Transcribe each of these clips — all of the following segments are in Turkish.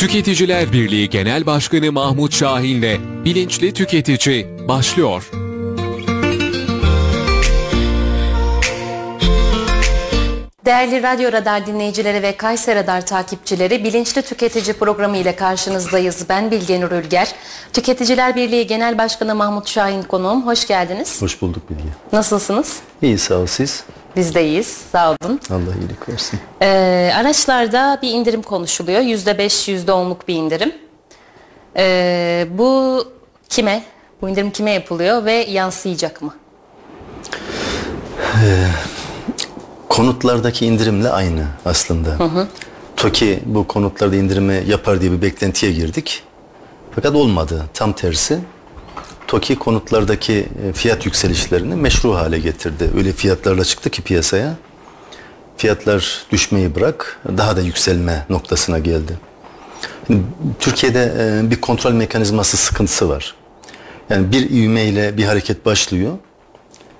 Tüketiciler Birliği Genel Başkanı Mahmut Şahin'le Bilinçli Tüketici başlıyor. Değerli Radyo Radar dinleyicileri ve Kayser Radar takipçileri Bilinçli Tüketici programı ile karşınızdayız. Ben Bilge Nur Ülger. Tüketiciler Birliği Genel Başkanı Mahmut Şahin konuğum. Hoş geldiniz. Hoş bulduk Bilge. Nasılsınız? İyi sağ ol siz. Biz de iyiyiz. Sağ olun. Allah iyilik versin. Ee, araçlarda bir indirim konuşuluyor. %5, %10'luk bir indirim. Ee, bu kime? Bu indirim kime yapılıyor ve yansıyacak mı? Konutlardaki indirimle aynı aslında. TOKİ bu konutlarda indirimi yapar diye bir beklentiye girdik. Fakat olmadı. Tam tersi. TOKİ konutlardaki e, fiyat yükselişlerini meşru hale getirdi. Öyle fiyatlarla çıktı ki piyasaya. Fiyatlar düşmeyi bırak daha da yükselme noktasına geldi. Türkiye'de e, bir kontrol mekanizması sıkıntısı var. Yani bir ivmeyle bir hareket başlıyor.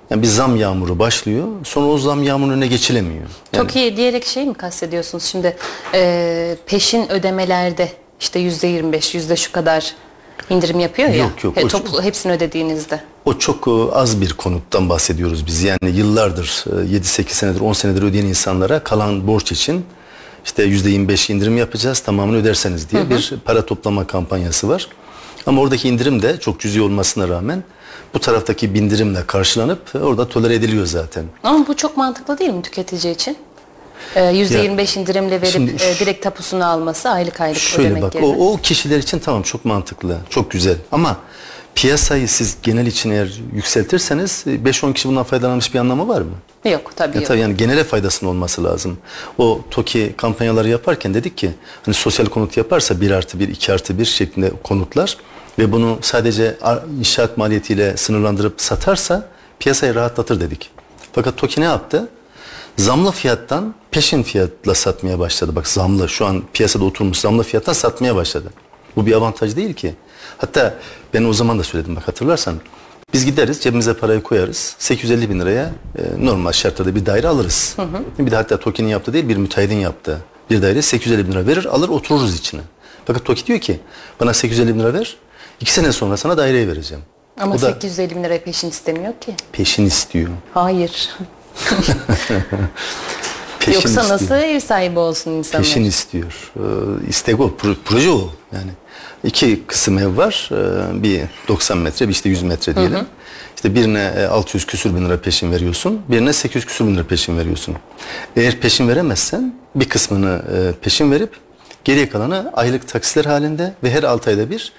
Yani bir zam yağmuru başlıyor. Sonra o zam yağmurun önüne geçilemiyor. Yani Çok iyi diyerek şey mi kastediyorsunuz şimdi e, peşin ödemelerde işte yüzde 25 yüzde şu kadar indirim yapıyor ya. Yok, yok, He, hepsini ödediğinizde. O çok e, az bir konuttan bahsediyoruz biz. Yani yıllardır e, 7-8 senedir 10 senedir ödeyen insanlara kalan borç için işte %25 indirim yapacağız tamamını öderseniz diye bir para toplama kampanyası var. Ama oradaki indirim de çok cüzi olmasına rağmen bu taraftaki bindirimle karşılanıp e, orada tolere ediliyor zaten. Ama bu çok mantıklı değil mi tüketici için? E, Yüzde Ya, 25 indirimle verip şimdi e, direkt tapusunu alması aylık aylık Şöyle ödemek bak yerine. o, o kişiler için tamam çok mantıklı, çok güzel. Ama piyasayı siz genel için eğer yükseltirseniz e, 5-10 kişi bundan faydalanmış bir anlamı var mı? Yok tabii Ya yok. tabii yani genele faydasının olması lazım. O TOKİ kampanyaları yaparken dedik ki hani sosyal konut yaparsa 1 artı 1, 2 artı 1 şeklinde konutlar ve bunu sadece inşaat maliyetiyle sınırlandırıp satarsa piyasayı rahatlatır dedik. Fakat TOKİ ne yaptı? Zamlı fiyattan peşin fiyatla satmaya başladı. Bak zamlı şu an piyasada oturmuş zamlı fiyattan satmaya başladı. Bu bir avantaj değil ki. Hatta ben o zaman da söyledim bak hatırlarsan. Biz gideriz cebimize parayı koyarız. 850 bin liraya e, normal şartlarda bir daire alırız. Bir de hatta TOKİ'nin yaptığı değil bir müteahhidin yaptığı bir daire 850 bin lira verir alır otururuz içine. Fakat TOKİ diyor ki bana 850 bin lira ver. iki sene sonra sana daireyi vereceğim. Ama o da 850 bin liraya peşin istemiyor ki. peşin istiyor. Hayır. Peşin Yoksa istiyor. nasıl ev sahibi olsun insanlar? Peşin istiyor. Ee, istek o. pro- Proje o. Yani iki kısım ev var. Ee, bir 90 metre, bir işte 100 metre diyelim. İşte birine e, 600 küsür bin lira peşin veriyorsun. Birine 800 küsür bin lira peşin veriyorsun. Eğer peşin veremezsen bir kısmını e, peşin verip geriye kalanı aylık taksitler halinde ve her 6 ayda bir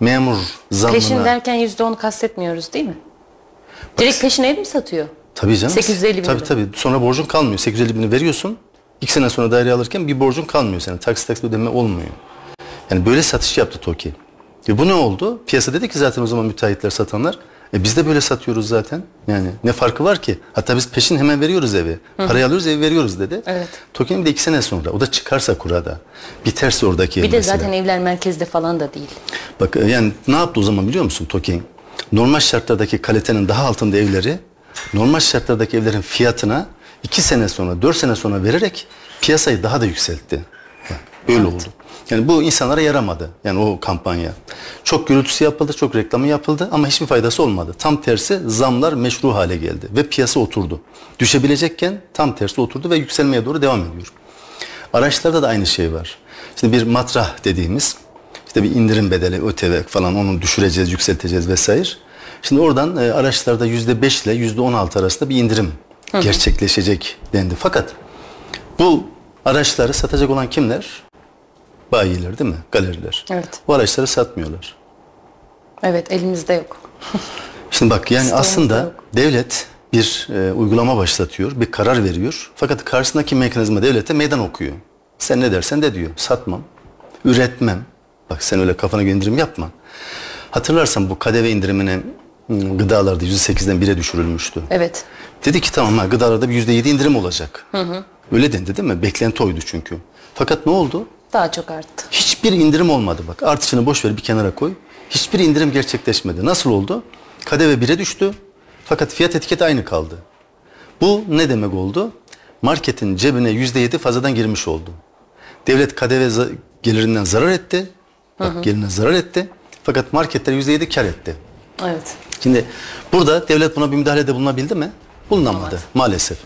memur zammına... Peşin derken %10 kastetmiyoruz değil mi? Direkt peşin ev mi satıyor? Tabii canım. 850 bin Tabii lira. tabii. Sonra borcun kalmıyor. 850 bini veriyorsun. İki sene sonra daire alırken bir borcun kalmıyor senin. Taksit taksit ödeme olmuyor. Yani böyle satış yaptı TOKİ. E bu ne oldu? Piyasa dedi ki zaten o zaman müteahhitler satanlar. E biz de böyle satıyoruz zaten. Yani ne farkı var ki? Hatta biz peşin hemen veriyoruz evi. Parayı alıyoruz evi veriyoruz dedi. Evet. TOKİ'nin de iki sene sonra. O da çıkarsa kurada. Biterse oradaki Bir de mesela. zaten evler merkezde falan da değil. Bak e, yani ne yaptı o zaman biliyor musun TOKİ? Normal şartlardaki kalitenin daha altında evleri normal şartlardaki evlerin fiyatına iki sene sonra, dört sene sonra vererek piyasayı daha da yükseltti. Böyle oldu. Yani bu insanlara yaramadı. Yani o kampanya. Çok gürültüsü yapıldı, çok reklamı yapıldı ama hiçbir faydası olmadı. Tam tersi zamlar meşru hale geldi ve piyasa oturdu. Düşebilecekken tam tersi oturdu ve yükselmeye doğru devam ediyor. Araçlarda da aynı şey var. Şimdi bir matrah dediğimiz işte bir indirim bedeli, ÖTV falan onu düşüreceğiz, yükselteceğiz vesaire. Şimdi oradan e, araçlarda yüzde beş ile yüzde on altı arasında bir indirim gerçekleşecek dendi. Fakat bu araçları satacak olan kimler? Bayiler değil mi? Galeriler. Evet. Bu araçları satmıyorlar. Evet elimizde yok. Şimdi bak yani Stoğumuzda aslında yok. devlet bir e, uygulama başlatıyor, bir karar veriyor. Fakat karşısındaki mekanizma devlete meydan okuyor. Sen ne dersen de diyor. Satmam, üretmem. Bak sen öyle kafana göre indirim yapma. Hatırlarsan bu KDV indirimine hmm, gıdalarda %8'den 1'e düşürülmüştü. Evet. Dedi ki tamam ha gıdalarda bir %7 indirim olacak. Öyle dendi değil mi? Beklenti oydu çünkü. Fakat ne oldu? Daha çok arttı. Hiçbir indirim olmadı bak. Artışını boş ver bir kenara koy. Hiçbir indirim gerçekleşmedi. Nasıl oldu? KDV 1'e düştü. Fakat fiyat etiketi aynı kaldı. Bu ne demek oldu? Marketin cebine %7 fazladan girmiş oldu. Devlet KDV gelirinden zarar etti. Bak gelirinden zarar etti. Fakat marketler %7 kar etti. Evet. Şimdi burada devlet buna bir müdahalede bulunabildi mi? Bulunamadı maalesef.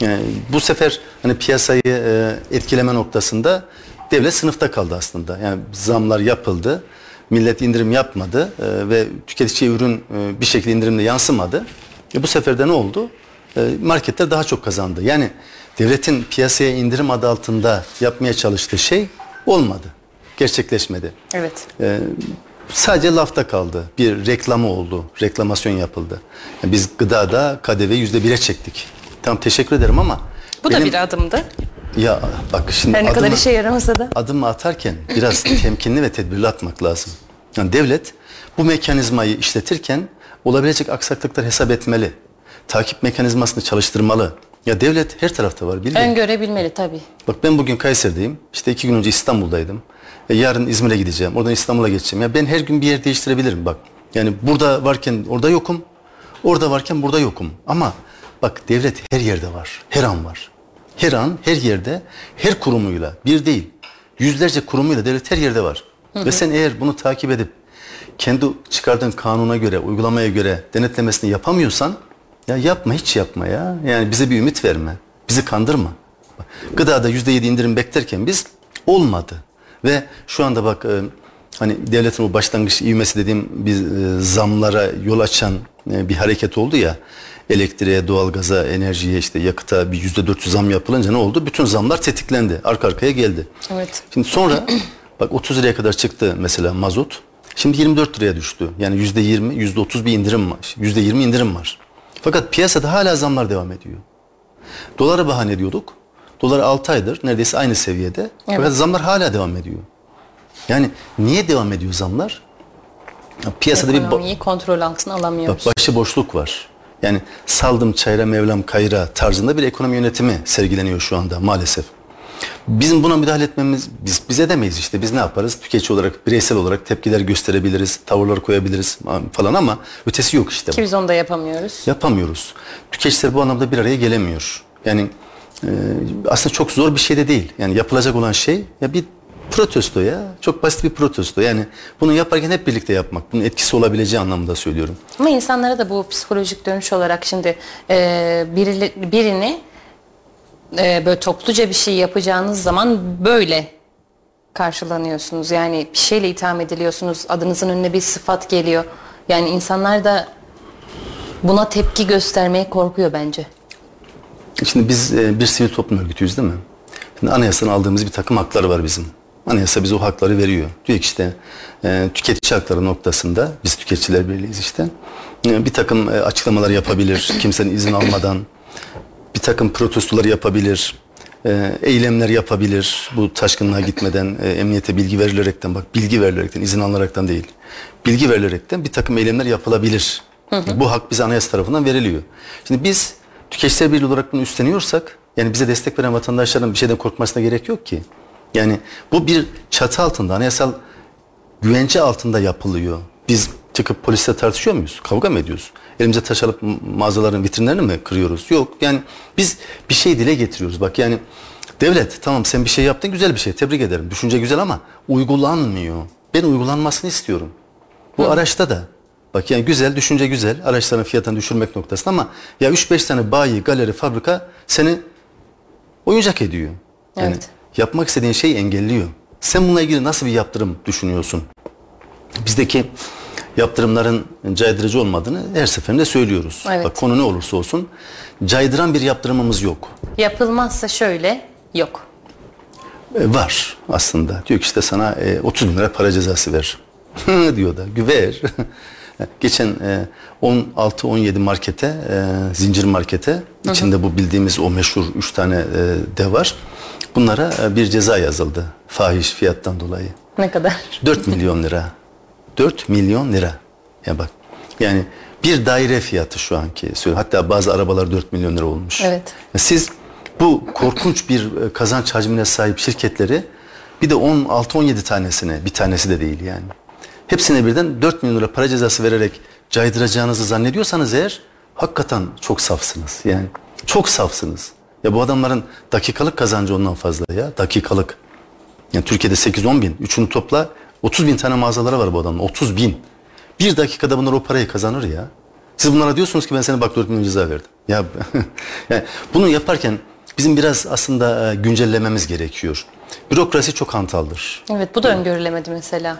Yani bu sefer hani piyasayı e, etkileme noktasında devlet sınıfta kaldı aslında. Yani zamlar yapıldı. Millet indirim yapmadı e, ve tüketiciye ürün e, bir şekilde indirimde yansımadı. E, bu sefer de ne oldu? E, marketler daha çok kazandı. Yani devletin piyasaya indirim adı altında yapmaya çalıştığı şey olmadı. Gerçekleşmedi. Evet. Ee, sadece lafta kaldı. Bir reklamı oldu. Reklamasyon yapıldı. Yani biz gıdada KDV yüzde bire çektik. Tamam teşekkür ederim ama Bu da benim- bir adımdı. ya bak şimdi Her ne kadar adımı, işe yaramasa da. adımı atarken biraz temkinli ve tedbirli atmak lazım. Yani devlet bu mekanizmayı işletirken olabilecek aksaklıklar hesap etmeli. Takip mekanizmasını çalıştırmalı. Ya devlet her tarafta var bildiğin. Öngörebilmeli tabii. Bak ben bugün Kayseri'deyim. İşte iki gün önce İstanbul'daydım. E, yarın İzmir'e gideceğim. Oradan İstanbul'a geçeceğim. Ya ben her gün bir yer değiştirebilirim bak. Yani burada varken orada yokum. Orada varken burada yokum. Ama bak devlet her yerde var. Her an var. Her an, her yerde, her kurumuyla. Bir değil. Yüzlerce kurumuyla devlet her yerde var. Ve sen eğer bunu takip edip kendi çıkardığın kanuna göre, uygulamaya göre denetlemesini yapamıyorsan ya yapma hiç yapma ya. Yani bize bir ümit verme. Bizi kandırma. Gıdada yüzde yedi indirim beklerken biz olmadı. Ve şu anda bak e, hani devletin o başlangıç ivmesi dediğim bir e, zamlara yol açan e, bir hareket oldu ya. Elektriğe, doğalgaza, enerjiye işte yakıta bir yüzde dört zam yapılınca ne oldu? Bütün zamlar tetiklendi. Arka arkaya geldi. Evet. Şimdi sonra bak 30 liraya kadar çıktı mesela mazot. Şimdi 24 liraya düştü. Yani yüzde 20, yüzde 30 bir indirim var. Yüzde 20 indirim var. Fakat piyasada hala zamlar devam ediyor. Dolara bahane ediyorduk. Dolar 6 aydır neredeyse aynı seviyede. Fakat zamlar hala devam ediyor. Yani niye devam ediyor zamlar? Ya Piyasada bir Ekonomiyi kontrol altına alamıyoruz. Bak başıboşluk var. Yani saldım çayra mevlam kayra tarzında bir ekonomi yönetimi sergileniyor şu anda maalesef. Bizim buna müdahale etmemiz biz biz edemeyiz işte. Biz ne yaparız? Tüketici olarak, bireysel olarak tepkiler gösterebiliriz, tavırlar koyabiliriz falan ama ötesi yok işte. Ki biz onu da yapamıyoruz. Yapamıyoruz. Tüketiciler bu anlamda bir araya gelemiyor. Yani e, aslında çok zor bir şey de değil. Yani yapılacak olan şey ya bir protesto ya. Çok basit bir protesto. Yani bunu yaparken hep birlikte yapmak. Bunun etkisi olabileceği anlamında söylüyorum. Ama insanlara da bu psikolojik dönüş olarak şimdi e, biri- birini e, böyle topluca bir şey yapacağınız zaman böyle karşılanıyorsunuz. Yani bir şeyle itham ediliyorsunuz. Adınızın önüne bir sıfat geliyor. Yani insanlar da buna tepki göstermeye korkuyor bence. Şimdi biz e, bir sivil toplum örgütüyüz değil mi? Şimdi anayasadan aldığımız bir takım hakları var bizim. Anayasa bize o hakları veriyor. Diyor ki işte e, tüketici hakları noktasında biz tüketiciler birliğiyiz işte. E, bir takım e, açıklamalar yapabilir kimsenin izin almadan. Bir takım protestolar yapabilir. e, eylemler yapabilir. Bu taşkınlığa gitmeden e, emniyete bilgi verilerekten bak bilgi verilerekten izin alınaraktan değil. Bilgi verilerekten bir takım eylemler yapılabilir. Bu hak bize anayasa tarafından veriliyor. Şimdi biz tüketiciler birliği olarak bunu üstleniyorsak yani bize destek veren vatandaşların bir şeyden korkmasına gerek yok ki. Yani bu bir çatı altında anayasal güvence altında yapılıyor. Biz çıkıp polisle tartışıyor muyuz? Kavga mı ediyoruz? Elimize taş alıp mağazaların vitrinlerini mi kırıyoruz? Yok. Yani biz bir şey dile getiriyoruz. Bak yani devlet tamam sen bir şey yaptın güzel bir şey. Tebrik ederim. Düşünce güzel ama uygulanmıyor. Ben uygulanmasını istiyorum. Bu araçta da bak yani güzel, düşünce güzel. Araçların fiyatını düşürmek noktasında ama ya 3-5 tane bayi, galeri, fabrika seni oyuncak ediyor. Yani Evet. yapmak istediğin şeyi engelliyor. Sen bununla ilgili nasıl bir yaptırım düşünüyorsun? Bizdeki yaptırımların caydırıcı olmadığını her seferinde söylüyoruz. Evet. Bak konu ne olursa olsun caydıran bir yaptırımımız yok. Yapılmazsa şöyle yok. E, var aslında. Diyor ki işte sana e, 30 bin lira para cezası ver. diyor da. Ver. Geçen e, 16-17 markete, e, zincir markete, içinde bu bildiğimiz o meşhur 3 tane e, de var. Bunlara e, bir ceza yazıldı. Fahiş fiyattan dolayı. Ne kadar? 4 milyon lira. 4 milyon lira. Ya bak. Yani bir daire fiyatı şu anki. Hatta bazı arabalar 4 milyon lira olmuş. Evet. Siz bu korkunç bir e, kazanç hacmine sahip şirketleri bir de 16-17 tanesine bir tanesi de değil yani. Hepsine birden 4 milyon lira para cezası vererek caydıracağınızı zannediyorsanız eğer hakikaten çok safsınız. Yani çok safsınız. Ya bu adamların dakikalık kazancı ondan fazla ya. Dakikalık. Yani Türkiye'de 8-10 bin. Üçünü topla 30 bin tane mağazaları var bu adamın. 30 bin. Bir dakikada bunlar o parayı kazanır ya. Siz bunlara diyorsunuz ki ben sana bak 4 milyon ceza verdim. Ya yani bunu yaparken bizim biraz aslında e, güncellememiz gerekiyor. Bürokrasi çok hantaldır. Evet bu da öngörülemedi mesela.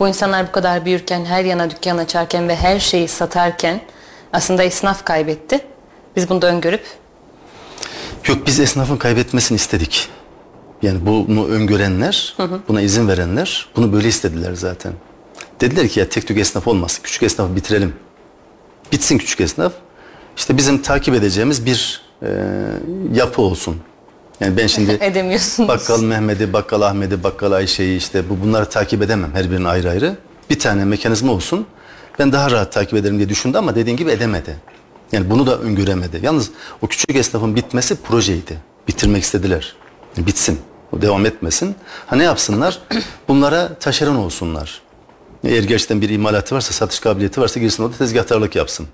Bu insanlar bu kadar büyürken, her yana dükkan açarken ve her şeyi satarken aslında esnaf kaybetti. Biz bunu da öngörüp Yok biz esnafın kaybetmesini istedik. Yani bunu öngörenler, buna izin verenler bunu böyle istediler zaten. Dediler ki ya tek tük esnaf olmaz. Küçük esnafı bitirelim. Bitsin küçük esnaf. İşte bizim takip edeceğimiz bir e, yapı olsun. Yani ben şimdi edemiyorsunuz. Bakkal Mehmet'i, Bakkal Ahmet'i, Bakkal Ayşe'yi işte bu bunları takip edemem her birinin ayrı ayrı. Bir tane mekanizma olsun. Ben daha rahat takip ederim diye düşündü ama dediğin gibi edemedi. Yani bunu da öngöremedi. Yalnız o küçük esnafın bitmesi projeydi. Bitirmek istediler. Bitsin. O devam etmesin. Ha ne yapsınlar? Bunlara taşeron olsunlar. Eğer gerçekten bir imalatı varsa, satış kabiliyeti varsa girsin o da tezgahtarlık yapsın.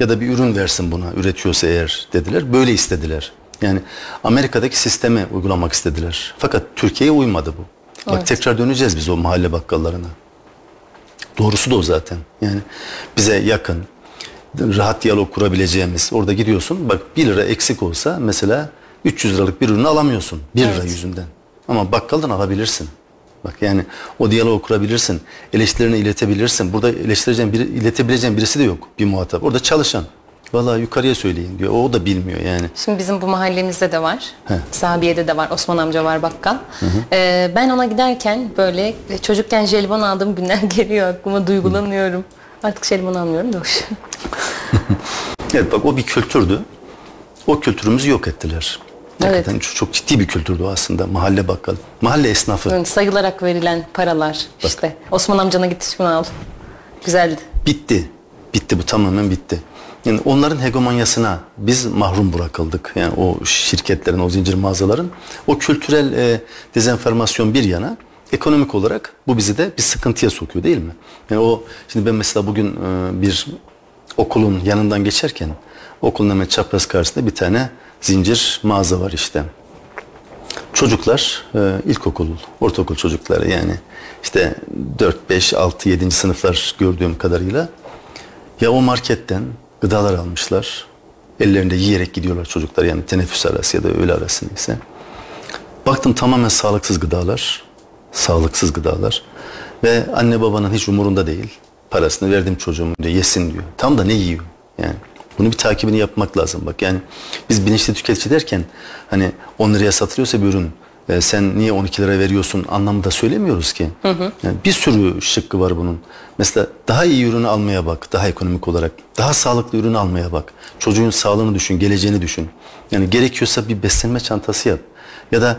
Ya da bir ürün versin buna, üretiyorsa eğer dediler. Böyle istediler. Yani Amerika'daki sistemi uygulamak istediler. Fakat Türkiye'ye uymadı bu. Bak Evet. tekrar döneceğiz biz o mahalle bakkallarına. Doğrusu da o zaten. Yani bize yakın, rahat diyalog kurabileceğimiz. Orada gidiyorsun bak 1 lira eksik olsa mesela 300 liralık bir ürünü alamıyorsun. 1 lira Evet. yüzünden. Ama bakkaldan alabilirsin. Bak yani o diyaloğu kurabilirsin. Eleştirilerini iletebilirsin. Burada eleştireceğin biri, iletebileceğin birisi de yok bir muhatap. Orada çalışan. Vallahi yukarıya söyleyin diyor. O da bilmiyor yani. Şimdi bizim bu mahallemizde de var. He. Sabiye'de de var. Osman amca var bakkal. Ee, ben ona giderken böyle çocukken jelibon aldığım günler geliyor aklıma duygulanıyorum. Artık jelibon almıyorum da hoş. Evet bak o bir kültürdü. O kültürümüzü yok ettiler. Evet. Çok, çok ciddi bir kültürdü aslında. Mahalle bakkal. Mahalle esnafı. Böyle sayılarak verilen paralar işte. Osman amcana git şunu al. Güzeldi. Bitti. Bitti bu tamamen bitti. Yani onların hegemonyasına biz mahrum bırakıldık. Yani o şirketlerin, o zincir mağazaların o kültürel e, dezenformasyon bir yana ekonomik olarak bu bizi de bir sıkıntıya sokuyor değil mi? Yani o şimdi ben mesela bugün e, bir okulun yanından geçerken okulun hemen çapraz karşısında bir tane zincir mağaza var işte. Çocuklar e, ilkokul, ortaokul çocukları yani işte 4, 5, 6, 7. sınıflar gördüğüm kadarıyla ya o marketten gıdalar almışlar. Ellerinde yiyerek gidiyorlar çocuklar yani teneffüs arası ya da öğle arası neyse. Baktım tamamen sağlıksız gıdalar. Sağlıksız gıdalar. Ve anne babanın hiç umurunda değil. Parasını verdim çocuğumun diyor yesin diyor. Tam da ne yiyor yani. Bunu bir takibini yapmak lazım bak yani biz bilinçli tüketici derken hani 10 liraya satılıyorsa bir ürün e, sen niye 12 lira veriyorsun anlamında söylemiyoruz ki. Yani bir sürü şıkkı var bunun. Mesela daha iyi ürünü almaya bak daha ekonomik olarak. Daha sağlıklı ürünü almaya bak. Çocuğun sağlığını düşün, geleceğini düşün. Yani gerekiyorsa bir beslenme çantası yap. Ya da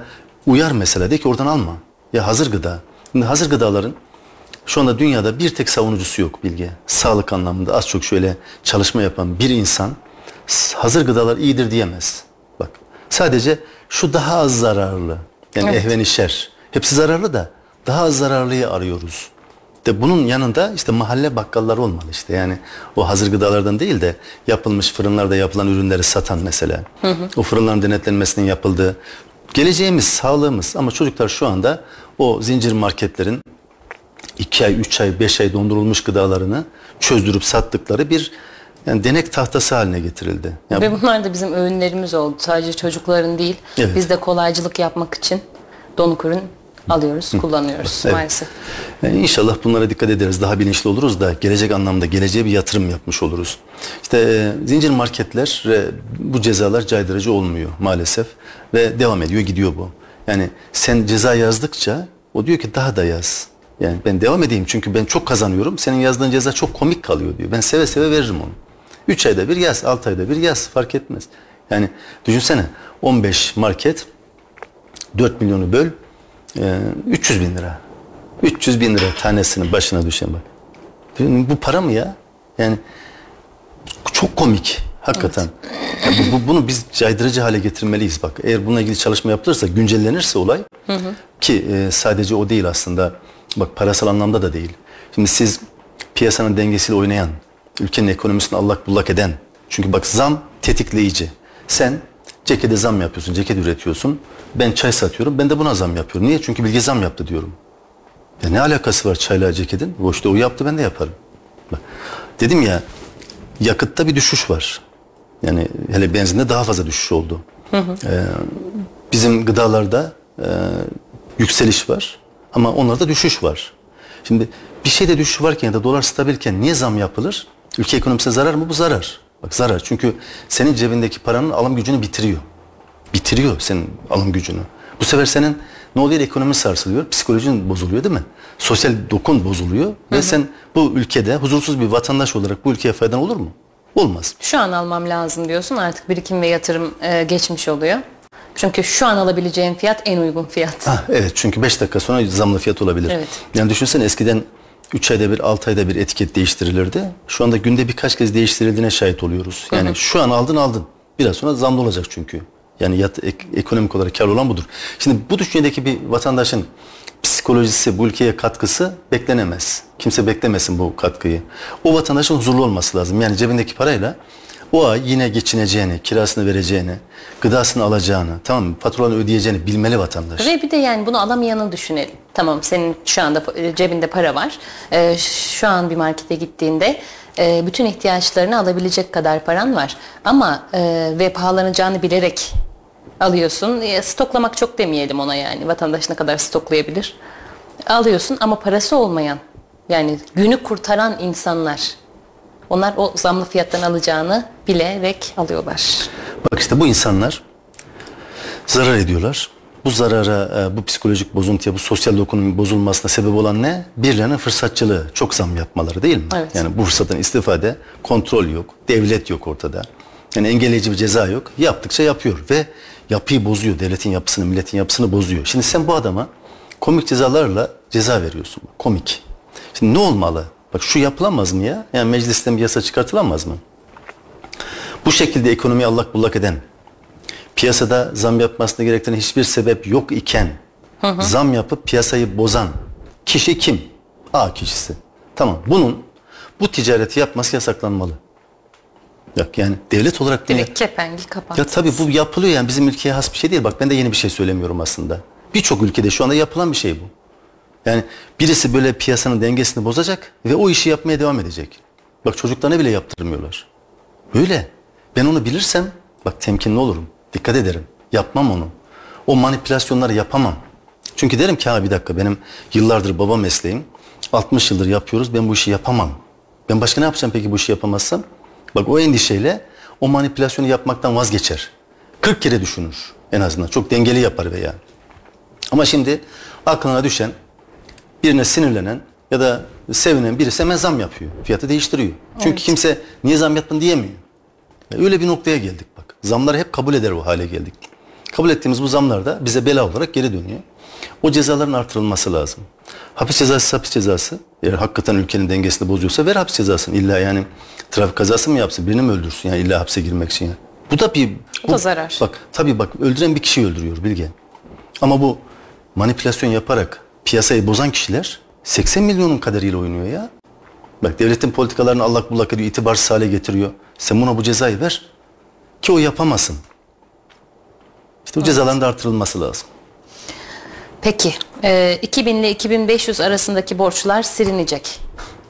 uyar mesela de ki oradan alma. Ya hazır gıda. Şimdi hazır gıdaların şu anda dünyada bir tek savunucusu yok Bilge. Sağlık anlamında az çok şöyle çalışma yapan bir insan hazır gıdalar iyidir diyemez. Bak sadece şu daha az zararlı. Yani Evet. ehven şer. Hepsi zararlı da daha az zararlıyı arıyoruz. De bunun yanında işte mahalle bakkalları olmalı işte yani o hazır gıdalardan değil de yapılmış fırınlarda yapılan ürünleri satan mesela. O fırınların denetlenmesinin yapıldığı geleceğimiz sağlığımız ama çocuklar şu anda o zincir marketlerin 2 ay, 3 ay, 5 ay dondurulmuş gıdalarını çözdürüp sattıkları bir yani denek tahtası haline getirildi. Yani Ve bunlar da bizim öğünlerimiz oldu. Sadece çocukların değil. Evet. Biz de kolaycılık yapmak için donuk ürün alıyoruz, kullanıyoruz Evet. maalesef. Yani inşallah bunlara dikkat ederiz. Daha bilinçli oluruz da gelecek anlamda geleceğe bir yatırım yapmış oluruz. İşte e, zincir marketler e, bu cezalar caydırıcı olmuyor maalesef ve devam ediyor gidiyor bu. Yani sen ceza yazdıkça o diyor ki daha da yaz. Yani ben devam edeyim çünkü ben çok kazanıyorum. Senin yazdığın ceza çok komik kalıyor diyor. Ben seve seve veririm onu. 3 ayda bir yaz, 6 ayda bir yaz fark etmez. Yani düşünsene 15 market 4 milyonu böl e, 300 bin lira. 300 bin lira tanesinin başına düşen bak. Bu para mı ya? Yani çok komik hakikaten. Ya bu, bu- bunu biz caydırıcı hale getirmeliyiz bak. Eğer bununla ilgili çalışma yapılırsa, güncellenirse olay ki e, sadece o değil aslında. Bak parasal anlamda da değil. Şimdi siz piyasanın dengesiyle oynayan, ülkenin ekonomisini allak bullak eden. Çünkü bak zam tetikleyici. Sen Cekete zam yapıyorsun, ceket üretiyorsun. Ben çay satıyorum, ben de buna zam yapıyorum. Niye? Çünkü Bilge zam yaptı diyorum. Ya ne alakası var çayla ceketin? O işte o yaptı ben de yaparım. Bak, dedim ya yakıtta bir düşüş var. Yani hele benzinde daha fazla düşüş oldu. Ee, bizim gıdalarda e, yükseliş var ama onlarda düşüş var. Şimdi bir şeyde düşüş varken ya da dolar stabilken niye zam yapılır? Ülke ekonomisine zarar mı? Bu zarar. Bak zarar. Çünkü senin cebindeki paranın alım gücünü bitiriyor. Bitiriyor senin alım gücünü. Bu sefer senin ne oluyor? Ekonomi sarsılıyor, psikolojin bozuluyor değil mi? Sosyal dokun bozuluyor ve sen bu ülkede huzursuz bir vatandaş olarak bu ülkeye faydan olur mu? Olmaz. Şu an almam lazım diyorsun artık birikim ve yatırım e, geçmiş oluyor. Çünkü şu an alabileceğim fiyat en uygun fiyat. Ha, evet çünkü 5 dakika sonra zamlı fiyat olabilir. Evet. Yani düşünsene eskiden 3 ayda bir 6 ayda bir etiket değiştirilirdi. Şu anda günde birkaç kez değiştirildiğine şahit oluyoruz. Yani şu an aldın aldın. Biraz sonra zamlı olacak çünkü. Yani yat, ek- ekonomik olarak kar olan budur. Şimdi bu düşüncedeki bir vatandaşın psikolojisi, bu ülkeye katkısı beklenemez. Kimse beklemesin bu katkıyı. O vatandaşın huzurlu olması lazım. Yani cebindeki parayla o ay yine geçineceğini, kirasını vereceğini, gıdasını alacağını, tamam mı? Faturalarını ödeyeceğini bilmeli vatandaş. Ve bir de yani bunu alamayanı düşünelim. Tamam senin şu anda cebinde para var. Ee, şu an bir markete gittiğinde e, bütün ihtiyaçlarını alabilecek kadar paran var. Ama e, ve pahalanacağını bilerek alıyorsun. E, stoklamak çok demeyelim ona yani. Vatandaş ne kadar stoklayabilir? Alıyorsun ama parası olmayan yani günü kurtaran insanlar onlar o zamlı fiyattan alacağını bilerek alıyorlar. Bak işte bu insanlar zarar ediyorlar. Bu zarara, e, bu psikolojik bozuntuya, bu sosyal dokunun bozulmasına sebep olan ne? Birilerinin fırsatçılığı, çok zam yapmaları değil mi? Evet. Yani bu fırsatın istifade, kontrol yok, devlet yok ortada. Yani engelleyici bir ceza yok. Yaptıkça yapıyor ve yapıyı bozuyor. Devletin yapısını, milletin yapısını bozuyor. Şimdi sen bu adama komik cezalarla ceza veriyorsun. Komik. Şimdi ne olmalı? Bak şu yapılamaz mı ya? Yani meclisten bir yasa çıkartılamaz mı? Bu şekilde ekonomiyi allak bullak eden, piyasada zam yapmasına gerektiren hiçbir sebep yok iken zam yapıp piyasayı bozan kişi kim? A kişisi. Tamam. Bunun bu ticareti yapması yasaklanmalı. Yok yani devlet olarak bunu Direkt kepengi kapat. ya tabii bu yapılıyor yani bizim ülkeye has bir şey değil. Bak ben de yeni bir şey söylemiyorum aslında. Birçok ülkede şu anda yapılan bir şey bu. Yani birisi böyle piyasanın dengesini bozacak ve o işi yapmaya devam edecek. Bak çocuklarına bile yaptırmıyorlar. Böyle. Ben onu bilirsem bak temkinli olurum. Dikkat ederim. Yapmam onu. O manipülasyonları yapamam. Çünkü derim ki ha bir dakika benim yıllardır baba mesleğim. 60 yıldır yapıyoruz ben bu işi yapamam. Ben başka ne yapacağım peki bu işi yapamazsam? Bak o endişeyle o manipülasyonu yapmaktan vazgeçer. 40 kere düşünür en azından. Çok dengeli yapar veya. Ama şimdi aklına düşen birine sinirlenen ya da sevinen birisi hemen zam yapıyor. Fiyatı değiştiriyor. Çünkü kimse niye zam yaptın diyemiyor. Öyle bir noktaya geldik bak. Zamları hep kabul eder o hale geldik. Kabul ettiğimiz bu zamlar da bize bela olarak geri dönüyor. O cezaların artırılması lazım. Hapis cezası hapis cezası. Eğer hakikaten ülkenin dengesini bozuyorsa ver hapis cezasını. İlla yani trafik kazası mı yapsın birini mi öldürsün yani illa hapse girmek için. Yani. Bu da bir... Bu da zarar. Bak tabii bak öldüren bir kişiyi öldürüyor Bilge. Ama bu manipülasyon yaparak piyasayı bozan kişiler 80 milyonun kaderiyle oynuyor ya. Bak devletin politikalarını allak bullak ediyor, itibarsız hale getiriyor. Sen buna bu cezayı ver ki o yapamasın. İşte o cezaların da artırılması lazım. Peki, e, 2000 ile 2500 arasındaki borçlar silinecek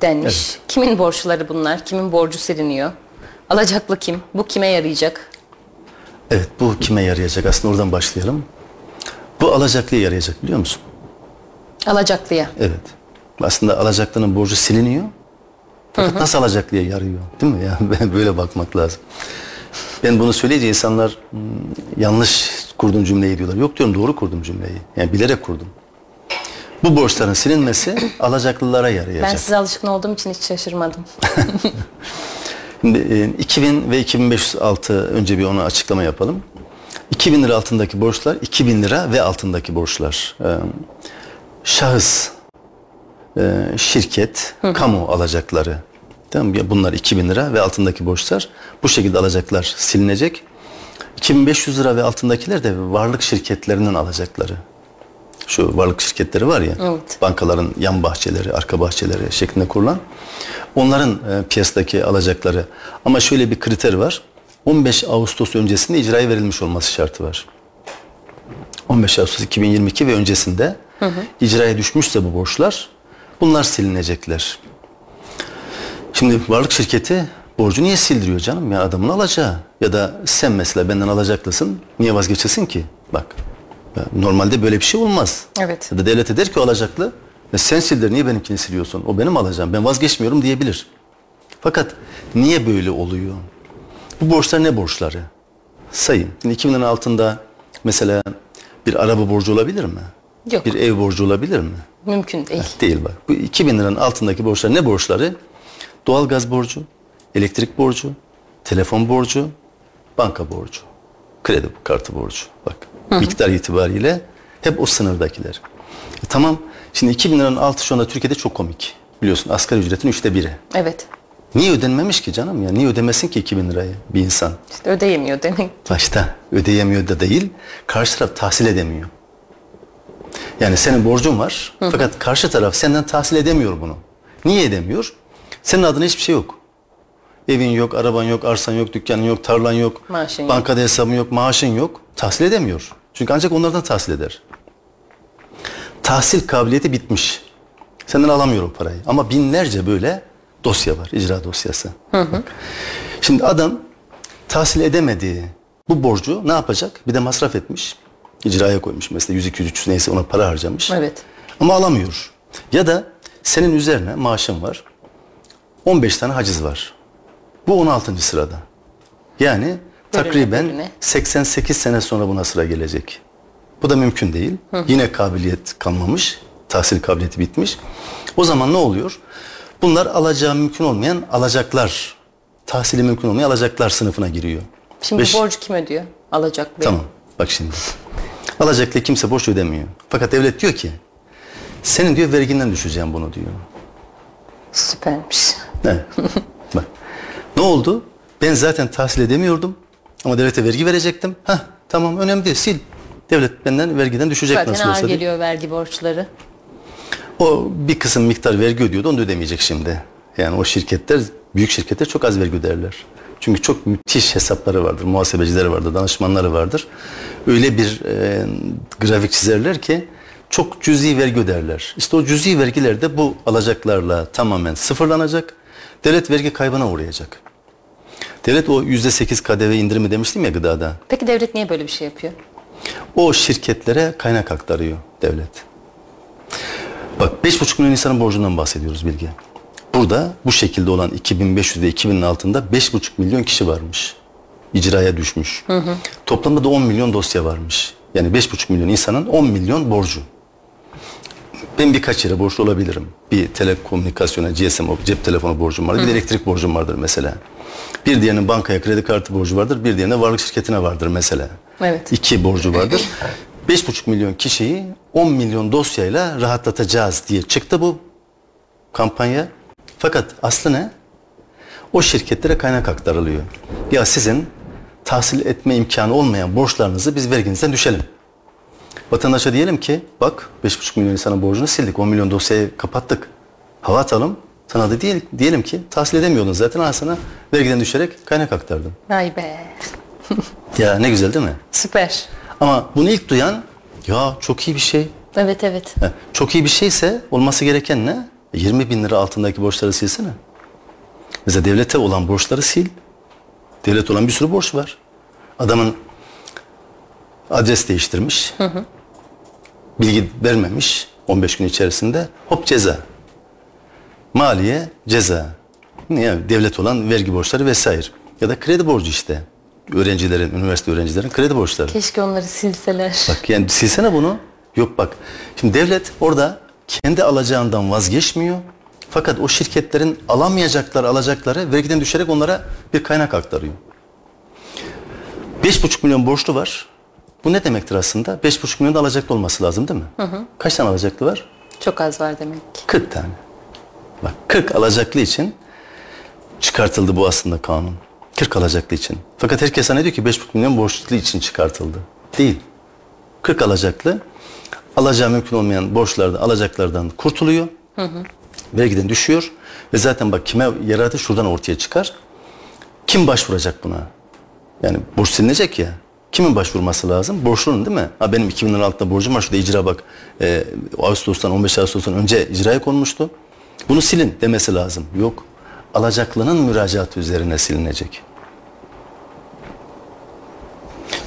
denmiş. Kimin borçları bunlar? Kimin borcu siliniyor? Alacaklı kim? Bu kime yarayacak? Evet bu kime yarayacak? Aslında oradan başlayalım. Bu alacaklıya yarayacak biliyor musun? Alacaklıya. Evet. Aslında alacaklının borcu siliniyor. Fakat nasıl alacaklıya yarıyor? Değil mi? Yani böyle bakmak lazım. Ben bunu söyleyince insanlar "Hmm, yanlış kurdum cümleyi diyorlar. Yok diyorum doğru kurdum cümleyi. Yani bilerek kurdum. Bu borçların silinmesi alacaklılara yarayacak. Ben size alışkın olduğum için hiç şaşırmadım. Şimdi e, 2000 ve 2506 önce bir onu açıklama yapalım. 2000 lira altındaki borçlar, 2000 lira ve altındaki borçlar. Şahıs, e, şirket, kamu alacakları. Tamam mı? Bunlar 2000 lira ve altındaki borçlar. Bu şekilde alacaklar silinecek. 2500 lira ve altındakiler de varlık şirketlerinin alacakları. Şu varlık şirketleri var ya, Evet. bankaların yan bahçeleri, arka bahçeleri şeklinde kurulan. Onların e, piyasadaki alacakları. Ama şöyle bir kriter var. 15 Ağustos öncesinde icraya verilmiş olması şartı var. 15 Ağustos 2022 ve öncesinde icraya düşmüşse bu borçlar bunlar silinecekler. Şimdi varlık şirketi borcu niye sildiriyor canım? Ya adamın alacağı ya da sen mesela benden alacaklısın. Niye vazgeçesin ki? Bak normalde böyle bir şey olmaz. Evet. Ya da devlet der ki alacaklı. Ya sen sildir niye benimkini siliyorsun? O benim alacağım. Ben vazgeçmiyorum diyebilir. Fakat niye böyle oluyor? Bu borçlar ne borçları? Sayın. Şimdi 2000 liranın altında mesela bir araba borcu olabilir mi? Yok. Bir ev borcu olabilir mi? Mümkün değil. Değil bak. Bu 2000 liranın altındaki borçlar ne borçları? Doğalgaz borcu, elektrik borcu, telefon borcu, banka borcu, kredi kartı borcu. Bak miktar itibariyle hep o sınırdakiler. E, tamam şimdi 2000 liranın altı şu anda Türkiye'de çok komik. Biliyorsun asgari ücretin üçte biri. Evet. Niye ödenmemiş ki canım ya? Niye ödemesin ki 2000 lirayı bir insan? İşte ödeyemiyor demek. Başta ödeyemiyor da değil, karşı taraf tahsil edemiyor. Yani senin borcun var fakat karşı taraf senden tahsil edemiyor bunu. Niye edemiyor? Senin adına hiçbir şey yok. Evin yok, araban yok, arsan yok, dükkanın yok, tarlan yok, Maaşın yok. bankada hesabın yok, maaşın yok. Tahsil edemiyor. Çünkü ancak onlardan tahsil eder. Tahsil kabiliyeti bitmiş. Senden alamıyor o parayı. Ama binlerce böyle dosya var, icra dosyası. Bak. Şimdi adam tahsil edemediği bu borcu ne yapacak? Bir de masraf etmiş. İcraya koymuş mesela 100 200 300 neyse ona para harcamış. Evet. Ama alamıyor. Ya da senin üzerine maaşın var. 15 tane haciz var. Bu 16. sırada. Yani takriben bölüne. 88 sene sonra buna sıra gelecek. Bu da mümkün değil. Yine kabiliyet kalmamış. Tahsil kabiliyeti bitmiş. O zaman ne oluyor? Bunlar alacağı mümkün olmayan alacaklar. Tahsili mümkün olmayan alacaklar sınıfına giriyor. Şimdi Beş- borcu kim ödüyor? Alacak bey. Tamam. Bak şimdi. Alacaklı kimse borç ödemiyor. Fakat devlet diyor ki senin diyor verginden düşeceğim bunu diyor. Süpermiş. Ne? Bak. Ne oldu? Ben zaten tahsil edemiyordum. Ama devlete vergi verecektim. Hah tamam önemli değil sil. Devlet benden vergiden düşecek Zaten nasıl ağır olsa. diye. geliyor vergi borçları. O bir kısım miktar vergi ödüyordu onu da ödemeyecek şimdi. Yani o şirketler, büyük şirketler çok az vergi öderler. Çünkü çok müthiş hesapları vardır, muhasebecileri vardır, danışmanları vardır. Öyle bir e, grafik çizerler ki çok cüzi vergi öderler. İşte o cüzi vergiler de bu alacaklarla tamamen sıfırlanacak. Devlet vergi kaybına uğrayacak. Devlet o yüzde sekiz KDV indirimi demiştim ya gıdada. Peki devlet niye böyle bir şey yapıyor? O şirketlere kaynak aktarıyor devlet. Bak 5,5 milyon insanın borcundan bahsediyoruz Bilge. Burada bu şekilde olan 2500 ve 2000'in altında 5,5 milyon kişi varmış. İcraya düşmüş. Toplamda da 10 milyon dosya varmış. Yani 5,5 milyon insanın 10 milyon borcu. Ben birkaç yere borçlu olabilirim. Bir telekomünikasyona, GSM, cep telefonu borcum vardır. Bir de elektrik borcum vardır mesela. Bir diğerinin bankaya kredi kartı borcu vardır. Bir diğerine varlık şirketine vardır mesela. Evet. İki borcu vardır. 5,5 milyon kişiyi 10 milyon dosyayla rahatlatacağız diye çıktı bu kampanya. Fakat aslı ne? O şirketlere kaynak aktarılıyor. Ya sizin tahsil etme imkanı olmayan borçlarınızı biz verginizden düşelim. Vatandaşa diyelim ki bak 5,5 milyon insanın borcunu sildik. 10 milyon dosyayı kapattık. Hava atalım. Sana da diyelim, diyelim ki tahsil edemiyordun zaten al sana vergiden düşerek kaynak aktardım. Vay be. Ya ne güzel değil mi? Süper. Ama bunu ilk duyan ya çok iyi bir şey. Evet evet. Çok iyi bir şeyse olması gereken ne? 20 bin lira altındaki borçları silsene. Mesela devlete olan borçları sil. Devlet olan bir sürü borç var. Adamın adres değiştirmiş. Bilgi vermemiş 15 gün içerisinde. Hop ceza. Maliye ceza. Yani devlet olan vergi borçları vesaire. Ya da kredi borcu işte. Öğrencilerin, üniversite öğrencilerin kredi borçları. Keşke onları silseler. Bak yani silsene bunu. Yok bak. Şimdi devlet orada kendi alacağından vazgeçmiyor. Fakat o şirketlerin alamayacakları alacakları vergiden düşerek onlara bir kaynak aktarıyor. 5,5 milyon borçlu var. Bu ne demektir aslında? 5,5 milyon da alacaklı olması lazım değil mi? Kaç tane alacaklı var? Çok az var demek ki. 40 tane. Bak 40 alacaklı için çıkartıldı bu aslında kanun. 40 alacaklı için. Fakat herkes zannediyor ki 5,5 milyon borçlu için çıkartıldı. Değil. 40 alacaklı alacağı mümkün olmayan borçlardan, alacaklardan kurtuluyor. Vergiden düşüyor. Ve zaten bak kime yaradı şuradan ortaya çıkar. Kim başvuracak buna? Yani borç silinecek ya. Kimin başvurması lazım? Borçlunun değil mi? Ha benim 2000 lira altında borcum var. Şurada icra bak. E, Ağustos'tan 15 Ağustos'tan önce icraya konmuştu. Bunu silin demesi lazım. Yok. Alacaklının müracaatı üzerine silinecek.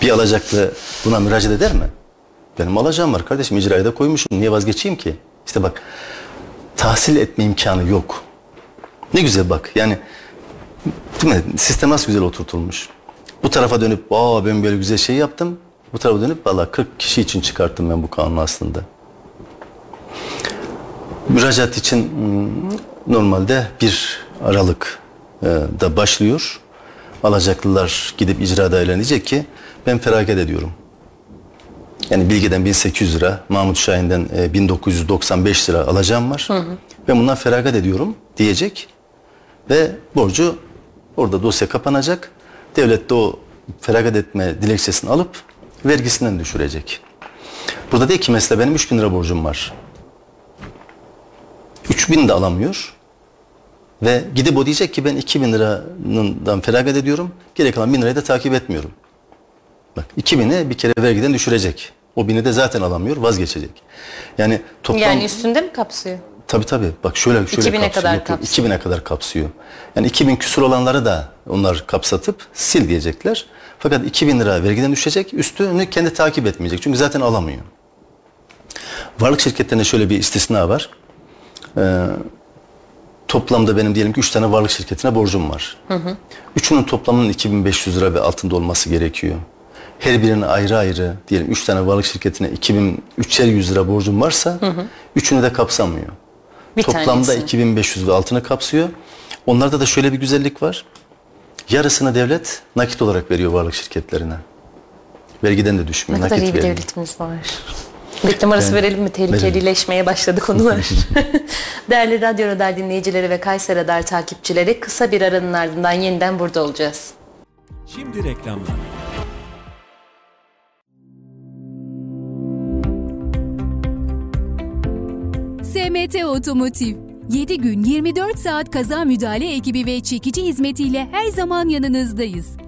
Bir alacaklı buna müracaat eder mi? Benim alacağım var kardeşim icraya da koymuşum. Niye vazgeçeyim ki? İşte bak tahsil etme imkanı yok. Ne güzel bak yani değil mi? Sistem nasıl güzel oturtulmuş. Bu tarafa dönüp aa ben böyle güzel şey yaptım. Bu tarafa dönüp valla 40 kişi için çıkarttım ben bu kanunu aslında. Müracaat için hmm, normalde bir Aralık e, da başlıyor. Alacaklılar gidip icra dairelerine ki ben feragat ediyorum. Yani Bilge'den 1800 lira, Mahmut Şahin'den e, 1995 lira alacağım var. Ben bundan feragat ediyorum diyecek. Ve borcu orada dosya kapanacak. Devlet de o feragat etme dilekçesini alıp vergisinden düşürecek. Burada değil ki mesela benim 3000 lira borcum var. 3000 de alamıyor. Ve gidip o diyecek ki ben 2000 liradan feragat ediyorum. Geri kalan 1000 lirayı da takip etmiyorum. Bak 2000'i bir kere vergiden düşürecek. O 1000'i de zaten alamıyor vazgeçecek. Yani toplam... Yani üstünde mi kapsıyor? Tabii tabii. Bak şöyle şöyle 2000'e kapsıyor. kadar kapsıyor. 2000'e kadar kapsıyor. Yani 2000 küsur olanları da onlar kapsatıp sil diyecekler. Fakat 2000 lira vergiden düşecek. Üstünü kendi takip etmeyecek. Çünkü zaten alamıyor. Varlık şirketlerinde şöyle bir istisna var. Ee, toplamda benim diyelim ki 3 tane varlık şirketine borcum var. Üçünün toplamının 2500 lira ve altında olması gerekiyor. Her birine ayrı ayrı diyelim 3 tane varlık şirketine 2300 100 lira borcum varsa üçünü de kapsamıyor. Bir Toplamda tanesini. 2500 ve altını kapsıyor. Onlarda da şöyle bir güzellik var. Yarısını devlet nakit olarak veriyor varlık şirketlerine. Vergiden de Ne düşmüyor. kadar iyi nakit bir veriyor. devletimiz var. Reklam arası verelim mi? Tehlikelileşmeye başladı konular. Değerli Radyo Radar dinleyicileri ve Kayseri Radar takipçileri kısa bir aranın ardından yeniden burada olacağız. Şimdi reklamlar. SMT Otomotiv 7 gün 24 saat kaza müdahale ekibi ve çekici hizmetiyle her zaman yanınızdayız.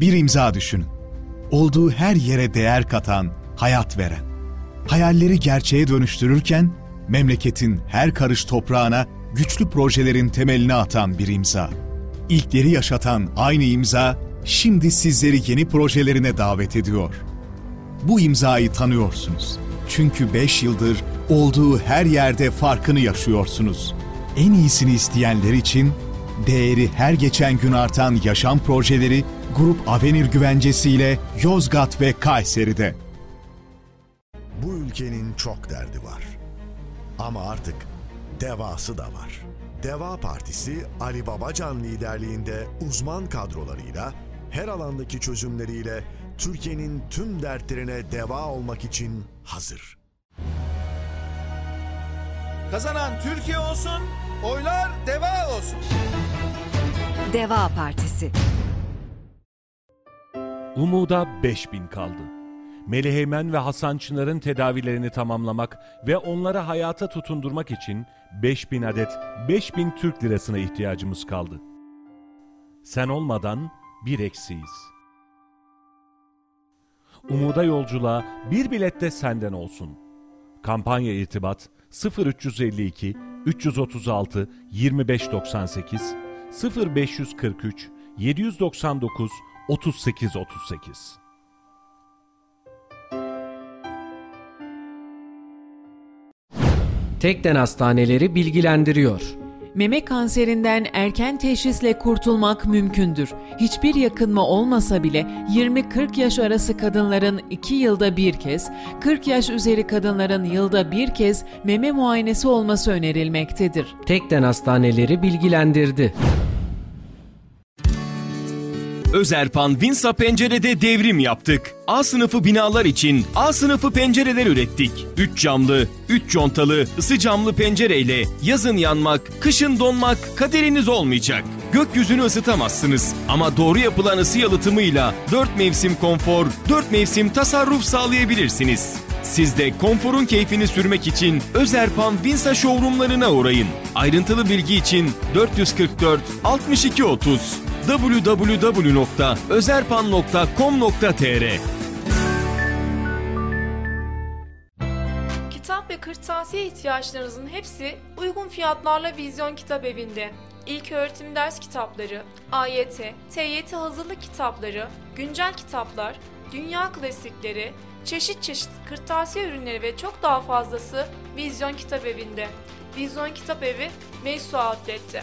Bir imza düşünün. Olduğu her yere değer katan, hayat veren. Hayalleri gerçeğe dönüştürürken memleketin her karış toprağına güçlü projelerin temelini atan bir imza. İlkleri yaşatan aynı imza şimdi sizleri yeni projelerine davet ediyor. Bu imzayı tanıyorsunuz. Çünkü 5 yıldır olduğu her yerde farkını yaşıyorsunuz. En iyisini isteyenler için değeri her geçen gün artan yaşam projeleri Grup Avenir güvencesiyle Yozgat ve Kayseri'de. Bu ülkenin çok derdi var. Ama artık devası da var. Deva Partisi Ali Babacan liderliğinde uzman kadrolarıyla her alandaki çözümleriyle Türkiye'nin tüm dertlerine deva olmak için hazır. Kazanan Türkiye olsun, oylar deva olsun. Deva Partisi. Umuda 5000 kaldı. Meliheymen ve Hasan Çınar'ın tedavilerini tamamlamak ve onları hayata tutundurmak için 5000 adet 5000 Türk lirasına ihtiyacımız kaldı. Sen olmadan bir eksiyiz. Umuda yolculuğa bir bilet de senden olsun. Kampanya irtibat 0352 336 2598 0543 799 3838 Tekden Hastaneleri bilgilendiriyor. Meme kanserinden erken teşhisle kurtulmak mümkündür. Hiçbir yakınma olmasa bile 20-40 yaş arası kadınların 2 yılda bir kez, 40 yaş üzeri kadınların yılda bir kez meme muayenesi olması önerilmektedir. Tekden Hastaneleri bilgilendirdi. Özerpan Vinsa Pencere'de devrim yaptık. A sınıfı binalar için A sınıfı pencereler ürettik. 3 camlı, 3 contalı, ısı camlı pencereyle yazın yanmak, kışın donmak kaderiniz olmayacak. Gökyüzünü ısıtamazsınız ama doğru yapılan ısı yalıtımıyla 4 mevsim konfor, 4 mevsim tasarruf sağlayabilirsiniz. Siz de konforun keyfini sürmek için Özerpan Vinsa showroomlarına uğrayın. Ayrıntılı bilgi için 444 62 30 www.özerpan.com.tr Kitap ve kırtasiye ihtiyaçlarınızın hepsi uygun fiyatlarla Vizyon Kitap Evi'nde. İlk öğretim ders kitapları, AYT, TYT hazırlık kitapları, güncel kitaplar, dünya klasikleri, çeşit çeşit kırtasiye ürünleri ve çok daha fazlası Vizyon Kitap Evi'nde. Vizyon Kitap Evi, Meysu Outlet'te.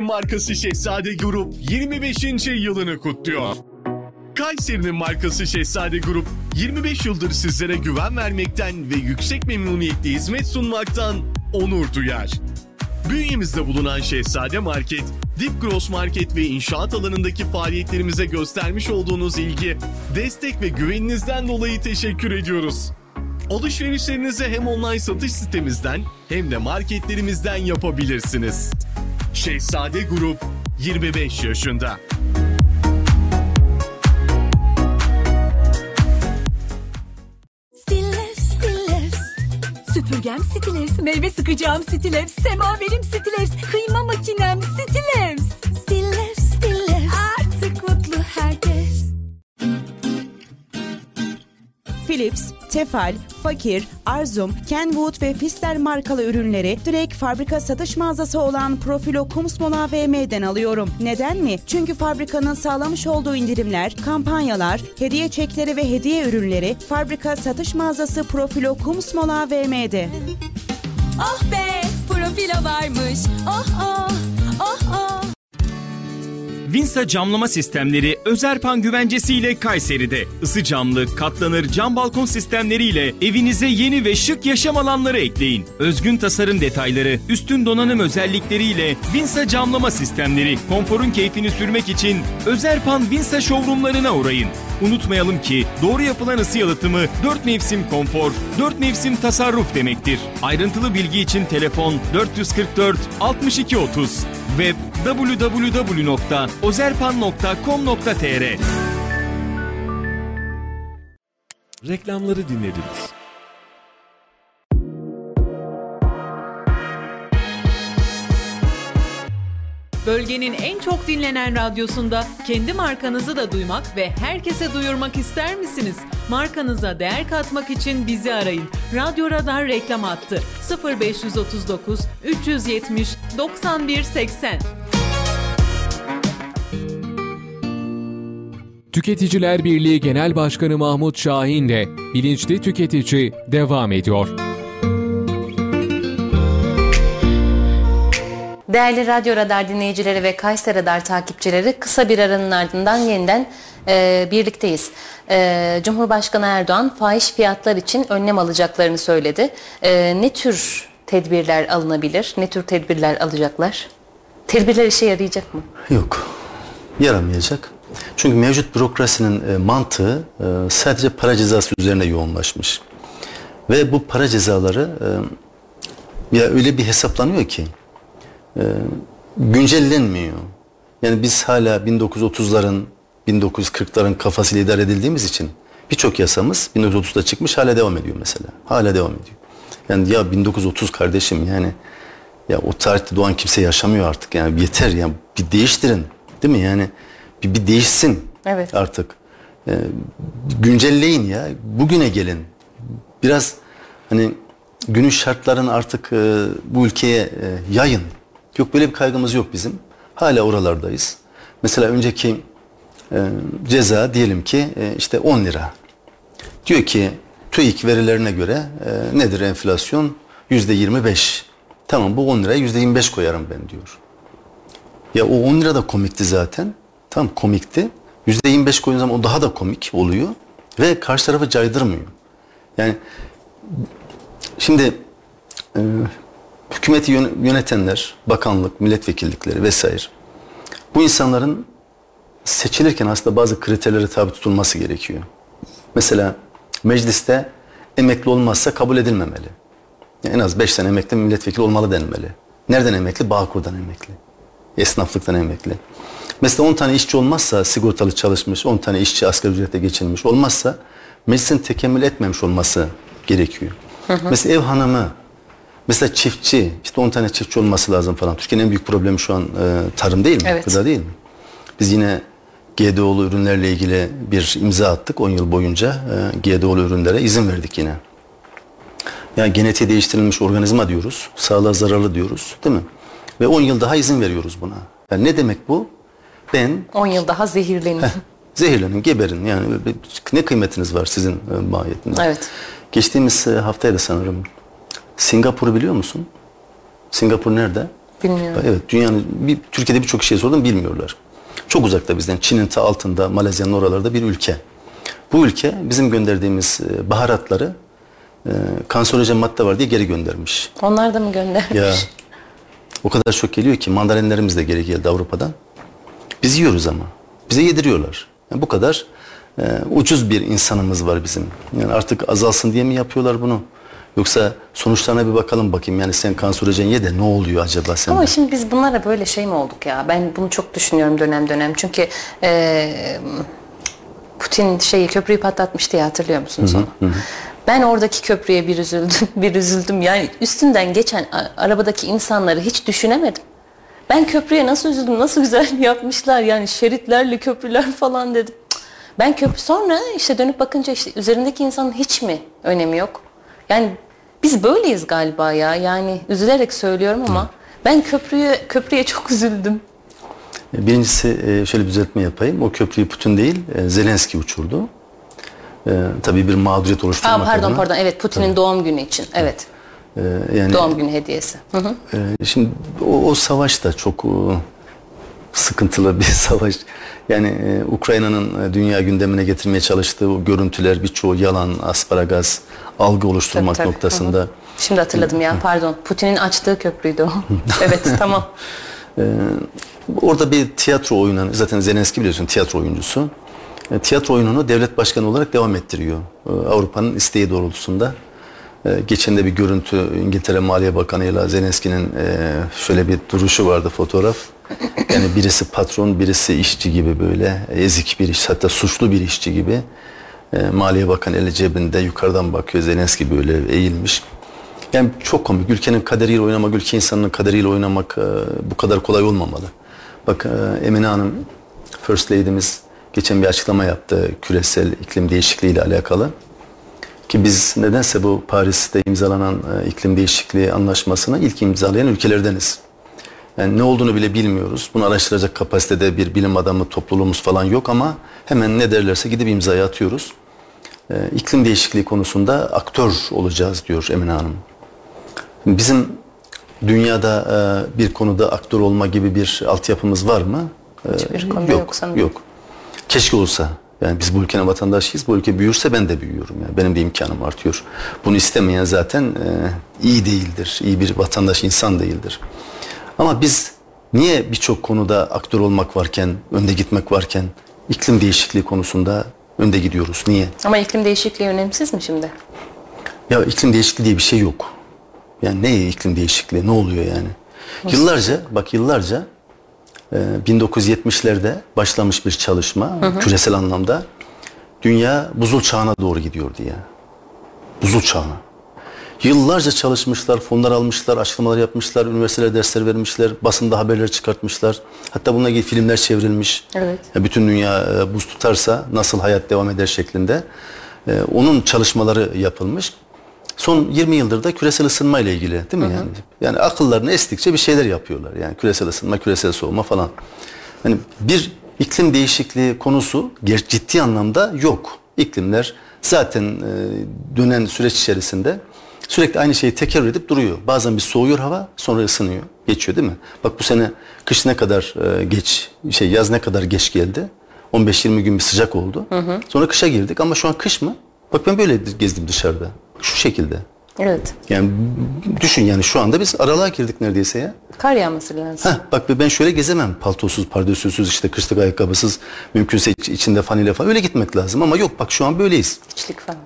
Şehrin markası Şehzade Grup 25. yılını kutluyor. Kayseri'nin markası Şehzade Grup 25 yıldır sizlere güven vermekten ve yüksek memnuniyetle hizmet sunmaktan onur duyar. Bünyemizde bulunan Şehzade Market, Dip Gross Market ve inşaat alanındaki faaliyetlerimize göstermiş olduğunuz ilgi, destek ve güveninizden dolayı teşekkür ediyoruz. Alışverişlerinizi hem online satış sitemizden hem de marketlerimizden yapabilirsiniz. Şehzade Grup 25 yaşında. Stillers, Stillers. Süpürgem Stillers, meyve sıkacağım Stillers, semaverim Stillers, kıyma makinem Stillers. Philips, Tefal, Fakir, Arzum, Kenwood ve Fister markalı ürünleri direkt fabrika satış mağazası olan Profilo Kumsmol AVM'den alıyorum. Neden mi? Çünkü fabrikanın sağlamış olduğu indirimler, kampanyalar, hediye çekleri ve hediye ürünleri fabrika satış mağazası Profilo Kumsmol AVM'de. Oh be, profilo varmış. Oh oh, oh oh. Vinsa camlama sistemleri Özerpan güvencesiyle Kayseri'de. Isı camlı, katlanır cam balkon sistemleriyle evinize yeni ve şık yaşam alanları ekleyin. Özgün tasarım detayları, üstün donanım özellikleriyle Vinsa camlama sistemleri konforun keyfini sürmek için Özerpan Vinsa showroomlarına uğrayın. Unutmayalım ki doğru yapılan ısı yalıtımı 4 mevsim konfor, 4 mevsim tasarruf demektir. Ayrıntılı bilgi için telefon 444 62 30 web www.ozerpan.com.tr Reklamları dinlediniz. Bölgenin en çok dinlenen radyosunda kendi markanızı da duymak ve herkese duyurmak ister misiniz? Markanıza değer katmak için bizi arayın. Radyo Radar reklam attı. 0539 370 91 80. Tüketiciler Birliği Genel Başkanı Mahmut Şahin de bilinçli tüketici devam ediyor. Değerli Radyo Radar dinleyicileri ve Kayseri Radar takipçileri kısa bir aranın ardından yeniden e, birlikteyiz. E, Cumhurbaşkanı Erdoğan fahiş fiyatlar için önlem alacaklarını söyledi. E, ne tür tedbirler alınabilir? Ne tür tedbirler alacaklar? Tedbirler işe yarayacak mı? Yok. Yaramayacak. Çünkü mevcut bürokrasinin e, mantığı e, sadece para cezası üzerine yoğunlaşmış. Ve bu para cezaları e, ya öyle bir hesaplanıyor ki e, güncellenmiyor. Yani biz hala 1930'ların 1940'ların kafasıyla idare edildiğimiz için birçok yasamız 1930'da çıkmış hala devam ediyor mesela. Hala devam ediyor. Yani ya 1930 kardeşim yani Ya o tarihte doğan kimse yaşamıyor artık yani yeter yani bir değiştirin değil mi yani bir, bir değişsin Evet. artık. Ee, güncelleyin ya bugüne gelin. Biraz hani günün şartlarını artık e, bu ülkeye e, yayın. Yok böyle bir kaygımız yok bizim. Hala oralardayız. Mesela önceki e, ceza diyelim ki e, işte 10 lira. Diyor ki TÜİK verilerine göre e, nedir enflasyon? Yüzde 25. Tamam bu 10 liraya yüzde 25 koyarım ben diyor. Ya o 10 lira da komikti zaten. Tamam komikti. Yüzde 25 koyduğun zaman o daha da komik oluyor. Ve karşı tarafı caydırmıyor. Yani şimdi e, hükümeti yön- yönetenler, bakanlık, milletvekillikleri vesaire bu insanların seçilirken aslında bazı kriterlere tabi tutulması gerekiyor. Mesela mecliste emekli olmazsa kabul edilmemeli. Yani en az 5 sene emekli milletvekili olmalı denmeli. Nereden emekli? Bağkur'dan emekli. Esnaflıktan emekli. Mesela 10 tane işçi olmazsa sigortalı çalışmış, 10 tane işçi asgari ücretle geçinmiş olmazsa meclisin tekemmül etmemiş olması gerekiyor. Hı hı. Mesela ev hanımı, mesela çiftçi, işte 10 tane çiftçi olması lazım falan. Türkiye'nin en büyük problemi şu an e, tarım değil mi? Evet. Gıda değil mi? Biz yine GDO'lu ürünlerle ilgili bir imza attık 10 yıl boyunca. E, GDO'lu ürünlere izin verdik yine. Yani genetiği değiştirilmiş organizma diyoruz. Sağlığa zararlı diyoruz değil mi? Ve 10 yıl daha izin veriyoruz buna. Yani ne demek bu? Ben 10 yıl daha zehirlenin. zehirlenin, geberin. Yani ne kıymetiniz var sizin e, mahiyetinde? Evet. Geçtiğimiz e, haftaydı sanırım. Singapur'u biliyor musun? Singapur nerede? Bilmiyorum. Evet, dünyanın bir, Türkiye'de birçok şey sordum bilmiyorlar. Çok uzakta bizden. Çin'in ta altında, Malezya'nın oralarda bir ülke. Bu ülke bizim gönderdiğimiz e, baharatları e, kanserojen madde var diye geri göndermiş. Onlar da mı göndermiş? Ya o kadar çok geliyor ki mandalinlerimiz de geri geldi Avrupa'dan. Biz yiyoruz ama. Bize yediriyorlar. Yani bu kadar e, ucuz bir insanımız var bizim. Yani artık azalsın diye mi yapıyorlar bunu? Yoksa sonuçlarına bir bakalım bakayım. Yani sen kanserojen ye de ne oluyor acaba sende? Ama şimdi biz bunlara böyle şey mi olduk ya? Ben bunu çok düşünüyorum dönem dönem. Çünkü e, Putin şeyi köprüyü patlatmıştı ya hatırlıyor musunuz onu? Hı hı. Ben oradaki köprüye bir üzüldüm, bir üzüldüm. Yani üstünden geçen arabadaki insanları hiç düşünemedim. Ben köprüye nasıl üzüldüm, nasıl güzel yapmışlar yani şeritlerle köprüler falan dedim. Ben köprü sonra işte dönüp bakınca işte üzerindeki insanın hiç mi önemi yok? Yani biz böyleyiz galiba ya. Yani üzülerek söylüyorum ama ben köprüye köprüye çok üzüldüm. Birincisi e, şöyle bir düzeltme yapayım. O köprüyü Putin değil e, Zelenski uçurdu. E, tabii bir mağduriyet oluşturmak Aa, pardon adına. pardon evet Putin'in doğum günü için. Evet. E, yani Doğum günü hediyesi. Hı hı. Ee, Şimdi o, o savaş da çok e, sıkıntılı bir savaş. Yani e, Ukrayna'nın e, dünya gündemine getirmeye çalıştığı o görüntüler birçoğu yalan, asparagas, algı oluşturmak Tabii, tabii. noktasında. Hı hı. Şimdi hatırladım ya pardon. Putin'in açtığı köprüydü o. evet tamam. Ee, orada bir tiyatro oyunu, zaten Zelenski biliyorsun tiyatro oyuncusu. E, tiyatro oyununu devlet başkanı olarak devam ettiriyor. E, Avrupa'nın isteği doğrultusunda. E, geçen de bir görüntü İngiltere Maliye Bakanı ile Zelenski'nin e, şöyle bir duruşu vardı fotoğraf. Yani birisi patron, birisi işçi gibi böyle ezik bir iş, hatta suçlu bir işçi gibi. E, Maliye Bakanı eli cebinde yukarıdan bakıyor Zelenski böyle eğilmiş. Yani çok komik. Ülkenin kaderiyle oynamak, ülke insanının kaderiyle oynamak e, bu kadar kolay olmamalı. Bak e, Emine Hanım, First Lady'miz geçen bir açıklama yaptı küresel iklim değişikliği ile alakalı. Ki biz nedense bu Paris'te imzalanan e, iklim değişikliği anlaşmasını ilk imzalayan ülkelerdeniz. Yani ne olduğunu bile bilmiyoruz. Bunu araştıracak kapasitede bir bilim adamı topluluğumuz falan yok ama hemen ne derlerse gidip imzayı atıyoruz. E, iklim değişikliği konusunda aktör olacağız diyor Emine Hanım. Bizim dünyada e, bir konuda aktör olma gibi bir altyapımız var mı? E, Hiçbir konuda yok sanırım. Yok. Keşke olsa. Yani biz bu ülkenin vatandaşıyız. Bu ülke büyürse ben de büyüyorum. Yani benim de imkanım artıyor. Bunu istemeyen zaten e, iyi değildir. İyi bir vatandaş insan değildir. Ama biz niye birçok konuda aktör olmak varken, önde gitmek varken iklim değişikliği konusunda önde gidiyoruz? Niye? Ama iklim değişikliği önemsiz mi şimdi? Ya iklim değişikliği diye bir şey yok. Yani ne iklim değişikliği? Ne oluyor yani? Nasıl? Yıllarca, bak yıllarca e, 1970'lerde başlamış bir çalışma Hı hı. küresel anlamda dünya buzul çağına doğru gidiyordu ya. Buzul çağına. Yıllarca çalışmışlar, fonlar almışlar, açıklamalar yapmışlar, üniversitelere dersler vermişler, basında haberler çıkartmışlar. Hatta bununla ilgili filmler çevrilmiş. Evet. Ya bütün dünya e, buz tutarsa nasıl hayat devam eder şeklinde. E, onun çalışmaları yapılmış. Son 20 yıldır da küresel ısınma ile ilgili değil mi yani? Yani akıllarını estikçe bir şeyler yapıyorlar. Yani küresel ısınma, küresel soğuma falan. Yani bir iklim değişikliği konusu ciddi anlamda yok. İklimler zaten e, dönen süreç içerisinde sürekli aynı şeyi tekrar edip duruyor. Bazen bir soğuyor hava, sonra ısınıyor, geçiyor değil mi? Bak bu sene kış ne kadar e, geç, şey yaz ne kadar geç geldi. 15-20 gün bir sıcak oldu. Hı hı. Sonra kışa girdik ama şu an kış mı? Bak ben böyle gezdim dışarıda. Şu şekilde. Evet. Yani düşün yani şu anda biz aralığa girdik neredeyse ya. Kar yağması lazım. Heh, bak ben şöyle gezemem. Paltosuz, pardösüsüz, işte kışlık ayakkabısız, mümkünse iç- içinde fanile falan. Öyle gitmek lazım ama yok bak şu an böyleyiz. İçlik falan.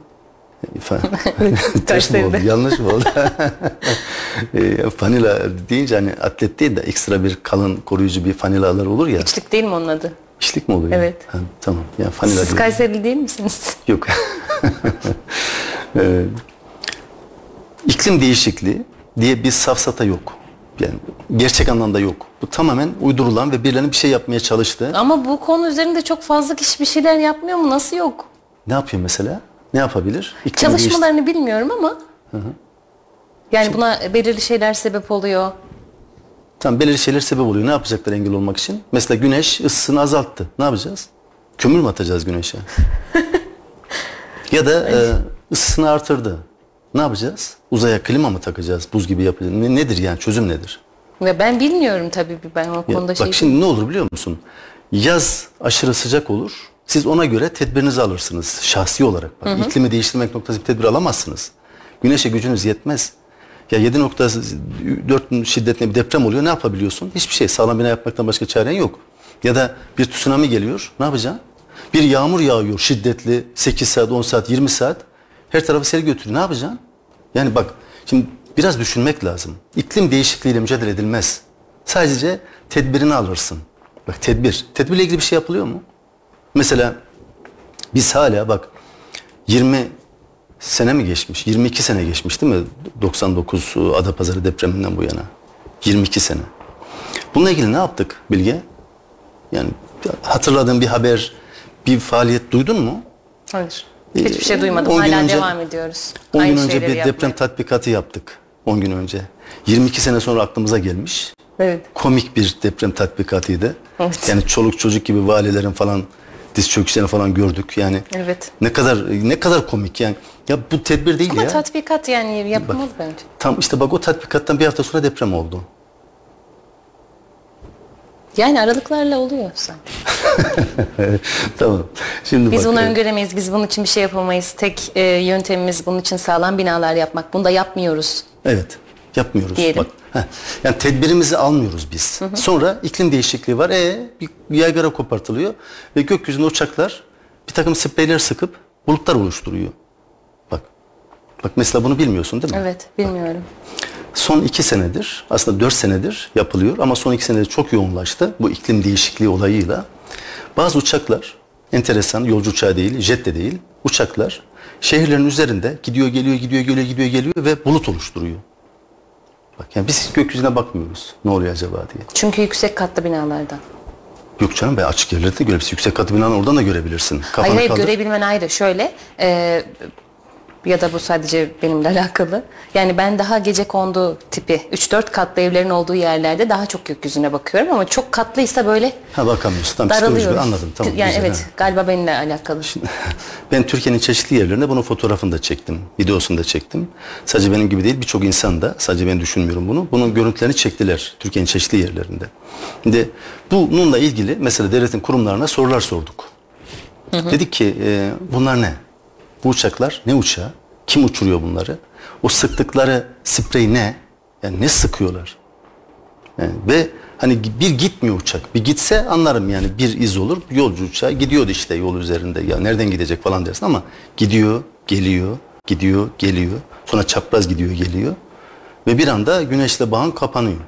Ters mi oldu? Yanlış mı oldu? e, fanila deyince hani atlet değil de ekstra bir kalın koruyucu bir fanilalar olur ya. İçlik değil mi onun adı? İçlik mi oluyor? Evet. Ha, tamam. Yani fanila Siz değil. Kayserili değil misiniz? Yok. Ee, iklim değişikliği diye bir safsata yok. Yani gerçek anlamda yok. Bu tamamen uydurulan ve birilerinin bir şey yapmaya çalıştığı. Ama bu konu üzerinde çok fazla kişi bir şeyler yapmıyor mu? Nasıl yok? Ne yapıyor mesela? Ne yapabilir? İklim Çalışmalarını bilmiyorum ama değiş- Hı hı. yani buna belirli şeyler sebep oluyor. Tamam belirli şeyler sebep oluyor. Ne yapacaklar engel olmak için? Mesela güneş ısısını azalttı. Ne yapacağız? Kömür mü atacağız güneşe? ya da e, ısısını artırdı. Ne yapacağız? Uzaya klima mı takacağız? Buz gibi yapacağız. Ne- nedir yani? Çözüm nedir? Ve ben bilmiyorum tabii ben o Ya konuda şey bak şimdi ne olur biliyor musun? Yaz aşırı sıcak olur. Siz ona göre tedbirinizi alırsınız şahsi olarak. Bak, Hı hı. iklimi değiştirmek noktası bir tedbir alamazsınız. Güneşe gücünüz yetmez. Ya 7.4 şiddetli bir deprem oluyor. Ne yapabiliyorsun? Hiçbir şey. Sağlam bina yapmaktan başka çaren yok. Ya da bir tsunami geliyor. Ne yapacaksın? Bir yağmur yağıyor şiddetli 8 saat, 10 saat, 20 saat. Her tarafı sel götürüyor. Ne yapacaksın? Yani bak şimdi biraz düşünmek lazım. İklim değişikliğiyle mücadele edilmez. Sadece tedbirini alırsın. Bak tedbir. Tedbirle ilgili bir şey yapılıyor mu? Mesela biz hala bak 20 sene mi geçmiş? 22 sene geçmiş değil mi? 99 Adapazarı depreminden bu yana. 22 sene. Bununla ilgili ne yaptık Bilge? Yani hatırladığın bir haber, bir faaliyet duydun mu? Hayır. Hiçbir şey duymadım. 10 gün Hala önce- devam ediyoruz. 10 Aynı gün önce bir yapmaya. deprem tatbikatı yaptık. 10 gün önce. 22 sene sonra aklımıza gelmiş. Evet. Komik bir deprem tatbikatıydı. Evet. Yani çoluk çocuk gibi valilerin falan diz çöküşlerini falan gördük. Yani Evet. ne kadar ne kadar komik yani. Ya bu tedbir değil Ama ya. tatbikat yani yapılmalı bence. Tam işte bak o tatbikattan bir hafta sonra deprem oldu. Yani aralıklarla oluyor sanki. tamam. Şimdi Biz bak, bunu e, öngöremeyiz, biz bunun için bir şey yapamayız. Tek e, yöntemimiz bunun için sağlam binalar yapmak. Bunu da yapmıyoruz. Evet. Yapmıyoruz. Diyelim. Bak, heh. Yani tedbirimizi almıyoruz biz. Hı hı. Sonra iklim değişikliği var. E bir yaygara kopartılıyor ve gökyüzünde uçaklar bir takım spreyler sıkıp bulutlar oluşturuyor. Bak. Bak mesela bunu bilmiyorsun değil mi? Evet, bilmiyorum. Son iki senedir, aslında dört senedir yapılıyor ama son iki senedir çok yoğunlaştı bu iklim değişikliği olayıyla. Bazı uçaklar, enteresan yolcu uçağı değil, jet de değil, uçaklar şehirlerin üzerinde gidiyor geliyor gidiyor geliyor gidiyor geliyor ve bulut oluşturuyor. Bak yani biz gökyüzüne bakmıyoruz ne oluyor acaba diye. Çünkü yüksek katlı binalardan. Yok canım be açık yerlerde de görebilirsin. Yüksek katı binadan oradan da görebilirsin. Kafanı hayır hayır kaldır. görebilmen ayrı. Şöyle e, ya da bu sadece benimle alakalı. Yani ben daha gece kondu tipi 3-4 katlı evlerin olduğu yerlerde daha çok gökyüzüne bakıyorum ama çok katlıysa böyle Ha bakamıyorsun. Tamam daralıyorum. anladım. Tamam. yani güzel, evet ha. galiba benimle alakalı. Ben Türkiye'nin çeşitli yerlerinde bunun fotoğrafını da çektim. Videosunu da çektim. Sadece benim gibi değil birçok insan da sadece ben düşünmüyorum bunu. Bunun görüntülerini çektiler Türkiye'nin çeşitli yerlerinde. Şimdi bununla ilgili mesela devletin kurumlarına sorular sorduk. Dedik ki e, bunlar ne? Bu uçaklar ne uçağı? Kim uçuruyor bunları? O sıktıkları sprey ne? Yani ne sıkıyorlar? Yani ve hani bir gitmiyor uçak. Bir gitse anlarım yani bir iz olur. Yolcu uçağı gidiyordu işte yol üzerinde. Ya nereden gidecek falan dersin ama gidiyor, geliyor, gidiyor, geliyor. Sonra çapraz gidiyor, geliyor. Ve bir anda güneşle bağın kapanıyor.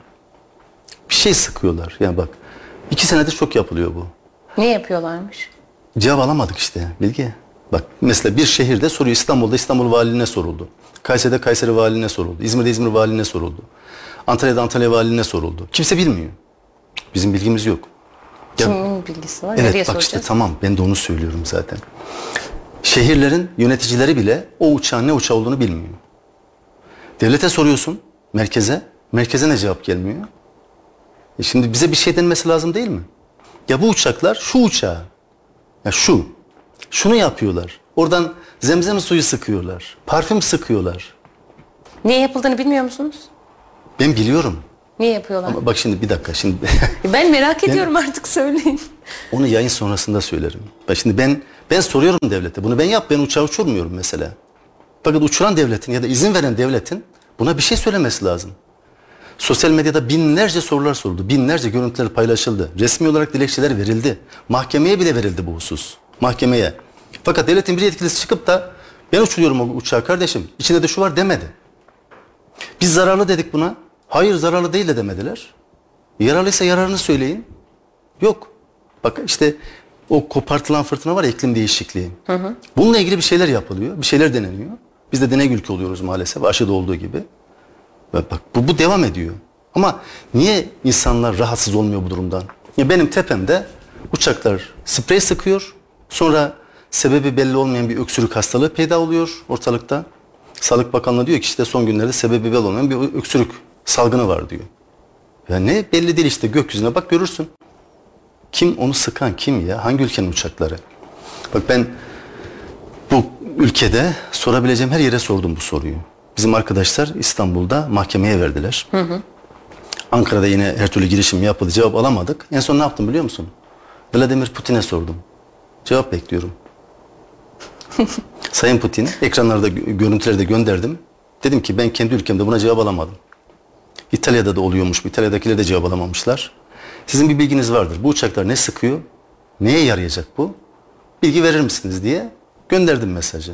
Bir şey sıkıyorlar. Yani bak iki senedir çok yapılıyor bu. Ne yapıyorlarmış? Cevap alamadık işte Bilge. Bak mesela bir şehirde soruyor İstanbul'da İstanbul valiliğine soruldu. Kayseri'de Kayseri valiliğine soruldu. İzmir'de İzmir valiliğine soruldu. Antalya'da Antalya valiliğine soruldu. Kimse bilmiyor. Bizim bilgimiz yok. Ya- Kimin bilgisi var? Evet Nereye bak soracağız? işte tamam ben de onu söylüyorum zaten. Şehirlerin yöneticileri bile o uçağın ne uçağı olduğunu bilmiyor. Devlete soruyorsun merkeze. Merkeze ne cevap gelmiyor? E şimdi bize bir şey denmesi lazım değil mi? Ya bu uçaklar şu uçağı. Ya şu. Şunu yapıyorlar. Oradan zemzem suyu sıkıyorlar. Parfüm sıkıyorlar. Niye yapıldığını bilmiyor musunuz? Ben biliyorum. Niye yapıyorlar? Ama bak şimdi bir dakika şimdi Ben merak Ben- ediyorum artık söyleyin. Onu yayın sonrasında söylerim. Bak şimdi ben ben soruyorum devlete. Bunu ben yap ben uçağı uçurmuyorum mesela. Fakat uçuran devletin ya da izin veren devletin buna bir şey söylemesi lazım. Sosyal medyada binlerce sorular soruldu. Binlerce görüntüler paylaşıldı. Resmi olarak dilekçeler verildi. Mahkemeye bile verildi bu husus. Mahkemeye. Fakat devletin bir yetkilisi çıkıp da ben uçuruyorum o uçağı kardeşim. İçinde de şu var demedi. Biz zararlı dedik buna. Hayır zararlı değil de demediler. Yararlıysa yararını söyleyin. Yok. Bak işte o kopartılan fırtına var ya iklim değişikliği. Hı hı. Bununla ilgili bir şeyler yapılıyor. Bir şeyler deneniyor. Biz de deney ülke oluyoruz maalesef aşıda olduğu gibi. Ve bak bu, bu devam ediyor. Ama niye insanlar rahatsız olmuyor bu durumdan? Ya benim tepemde uçaklar sprey sıkıyor. Sonra sebebi belli olmayan bir öksürük hastalığı peyda oluyor ortalıkta. Sağlık Bakanlığı diyor ki işte son günlerde sebebi belli olmayan bir öksürük salgını var diyor. Ya ne belli değil işte gökyüzüne bak görürsün. Kim onu sıkan kim ya? Hangi ülkenin uçakları? Bak ben bu ülkede sorabileceğim her yere sordum bu soruyu. Bizim arkadaşlar İstanbul'da mahkemeye verdiler. Hı hı. Ankara'da yine her türlü girişim yapıldı. Cevap alamadık. En son ne yaptım biliyor musun? Vladimir Putin'e sordum. Cevap bekliyorum. Sayın Putin, ekranlarda gö- görüntüleri de gönderdim. Dedim ki ben kendi ülkemde buna cevap alamadım. İtalya'da da oluyormuş. İtalya'dakiler de cevap alamamışlar. Sizin bir bilginiz vardır. Bu uçaklar ne sıkıyor? Neye yarayacak bu? Bilgi verir misiniz diye gönderdim mesajı.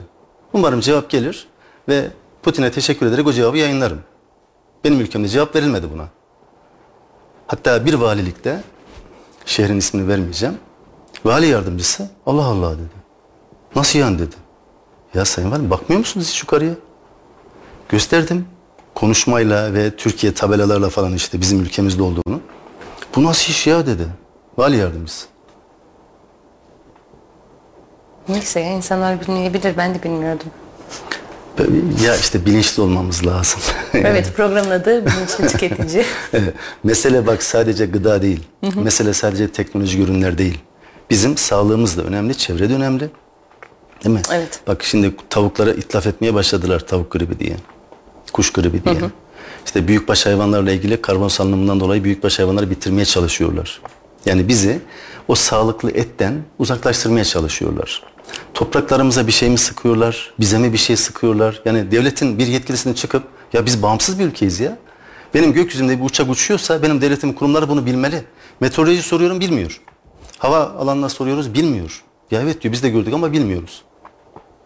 Umarım cevap gelir ve Putin'e teşekkür ederek o cevabı yayınlarım. Benim ülkemde cevap verilmedi buna. Hatta bir valilikte şehrin ismini vermeyeceğim. Vali yardımcısı Allah Allah dedi. Nasıl yani dedi. Ya sayın valim bakmıyor musunuz hiç yukarıya? Gösterdim. Konuşmayla ve Türkiye tabelalarla falan işte bizim ülkemizde olduğunu. Bu nasıl iş ya dedi. Vali yardımcısı. Neyse ya insanlar bilmeyebilir ben de bilmiyordum. Ya işte bilinçli olmamız lazım. Evet programın adı bilinçli tüketici. Evet. Mesele bak sadece gıda değil. Hı hı. Mesele sadece teknolojik ürünler değil. Bizim sağlığımız da önemli, çevre de önemli. Değil mi? Evet. Bak şimdi tavuklara itlaf etmeye başladılar tavuk gribi diye. Kuş gribi diye. Hı hı. İşte büyükbaş hayvanlarla ilgili karbon salınımından dolayı büyükbaş hayvanları bitirmeye çalışıyorlar. Yani bizi o sağlıklı etten uzaklaştırmaya çalışıyorlar. Topraklarımıza bir şey mi sıkıyorlar? Bize mi bir şey sıkıyorlar? Yani devletin bir yetkilisinin çıkıp ya biz bağımsız bir ülkeyiz ya. Benim gökyüzünde bir uçak uçuyorsa benim devletimin kurumları bunu bilmeli. Meteoroloji soruyorum bilmiyor. Hava alanına soruyoruz bilmiyor. Ya evet diyor biz de gördük ama bilmiyoruz.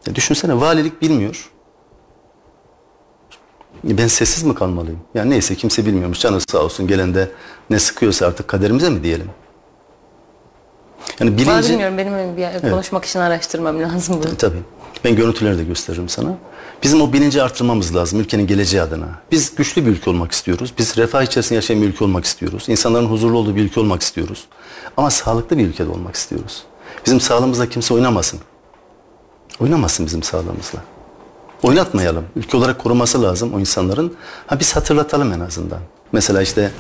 Ya düşünsene valilik bilmiyor. Ben sessiz mi kalmalıyım? Ya neyse kimse bilmiyormuş. Canı sağ olsun gelen de ne sıkıyorsa artık kaderimize mi diyelim? Yani bilinci... bilmiyorum benim bir konuşmak için araştırmam lazım bunu. Tabii. Ben görüntüleri de gösteririm sana. Bizim o bilinci artırmamız lazım ülkenin geleceği adına. Biz güçlü bir ülke olmak istiyoruz. Biz refah içerisinde yaşayan bir ülke olmak istiyoruz. İnsanların huzurlu olduğu bir ülke olmak istiyoruz. Ama sağlıklı bir ülkede olmak istiyoruz. Bizim sağlığımızla kimse oynamasın. Oynamasın bizim sağlığımızla. Oynatmayalım. Ülke olarak koruması lazım o insanların. Ha biz hatırlatalım en azından. Mesela işte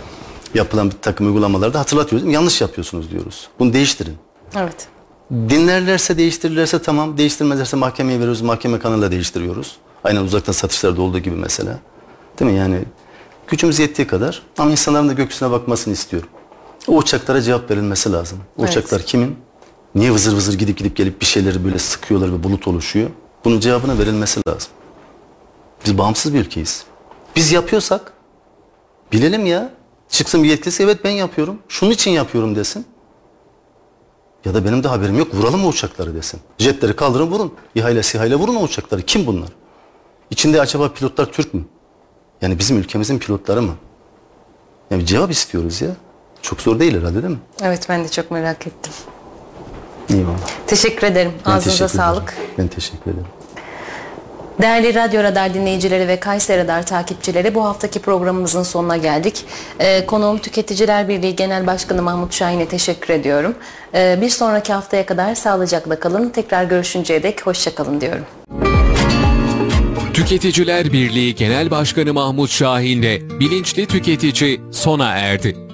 yapılan bir takım uygulamalarda hatırlatıyoruz. Yanlış yapıyorsunuz diyoruz. Bunu değiştirin. Evet. Dinlerlerse değiştirirlerse tamam. Değiştirmezlerse mahkemeye veriyoruz. Mahkeme kanalıyla değiştiriyoruz. Aynen uzaktan satışlarda olduğu gibi mesela. Değil mi yani? Gücümüz yettiği kadar ama insanların da gökyüzüne bakmasını istiyorum. O uçaklara cevap verilmesi lazım. O Evet. uçaklar kimin? Niye vızır vızır gidip gidip gelip bir şeyleri böyle sıkıyorlar ve bulut oluşuyor? Bunun cevabına verilmesi lazım. Biz bağımsız bir ülkeyiz. Biz yapıyorsak bilelim ya. Çıksın bir yetkilisi evet ben yapıyorum. Şunun için yapıyorum desin. Ya da benim de haberim yok. Vuralım o uçakları desin. Jetleri kaldırın vurun. İHA SİHA ile vurun o uçakları. Kim bunlar? İçinde acaba pilotlar Türk mü? Yani bizim ülkemizin pilotları mı? Yani cevap istiyoruz ya. Çok zor değil herhalde değil mi? Evet ben de çok merak ettim. Eyvallah. Teşekkür ederim. Ben Ağzınıza teşekkür ederim. sağlık. Ben teşekkür ederim. Değerli Radyo Radar dinleyicileri ve Kayseri Radar takipçileri bu haftaki programımızın sonuna geldik. Ee, konuğum Tüketiciler Birliği Genel Başkanı Mahmut Şahin'e teşekkür ediyorum. Ee, bir sonraki haftaya kadar sağlıcakla kalın. Tekrar görüşünceye dek hoşçakalın diyorum. Tüketiciler Birliği Genel Başkanı Mahmut Şahin'le Bilinçli Tüketici sona erdi.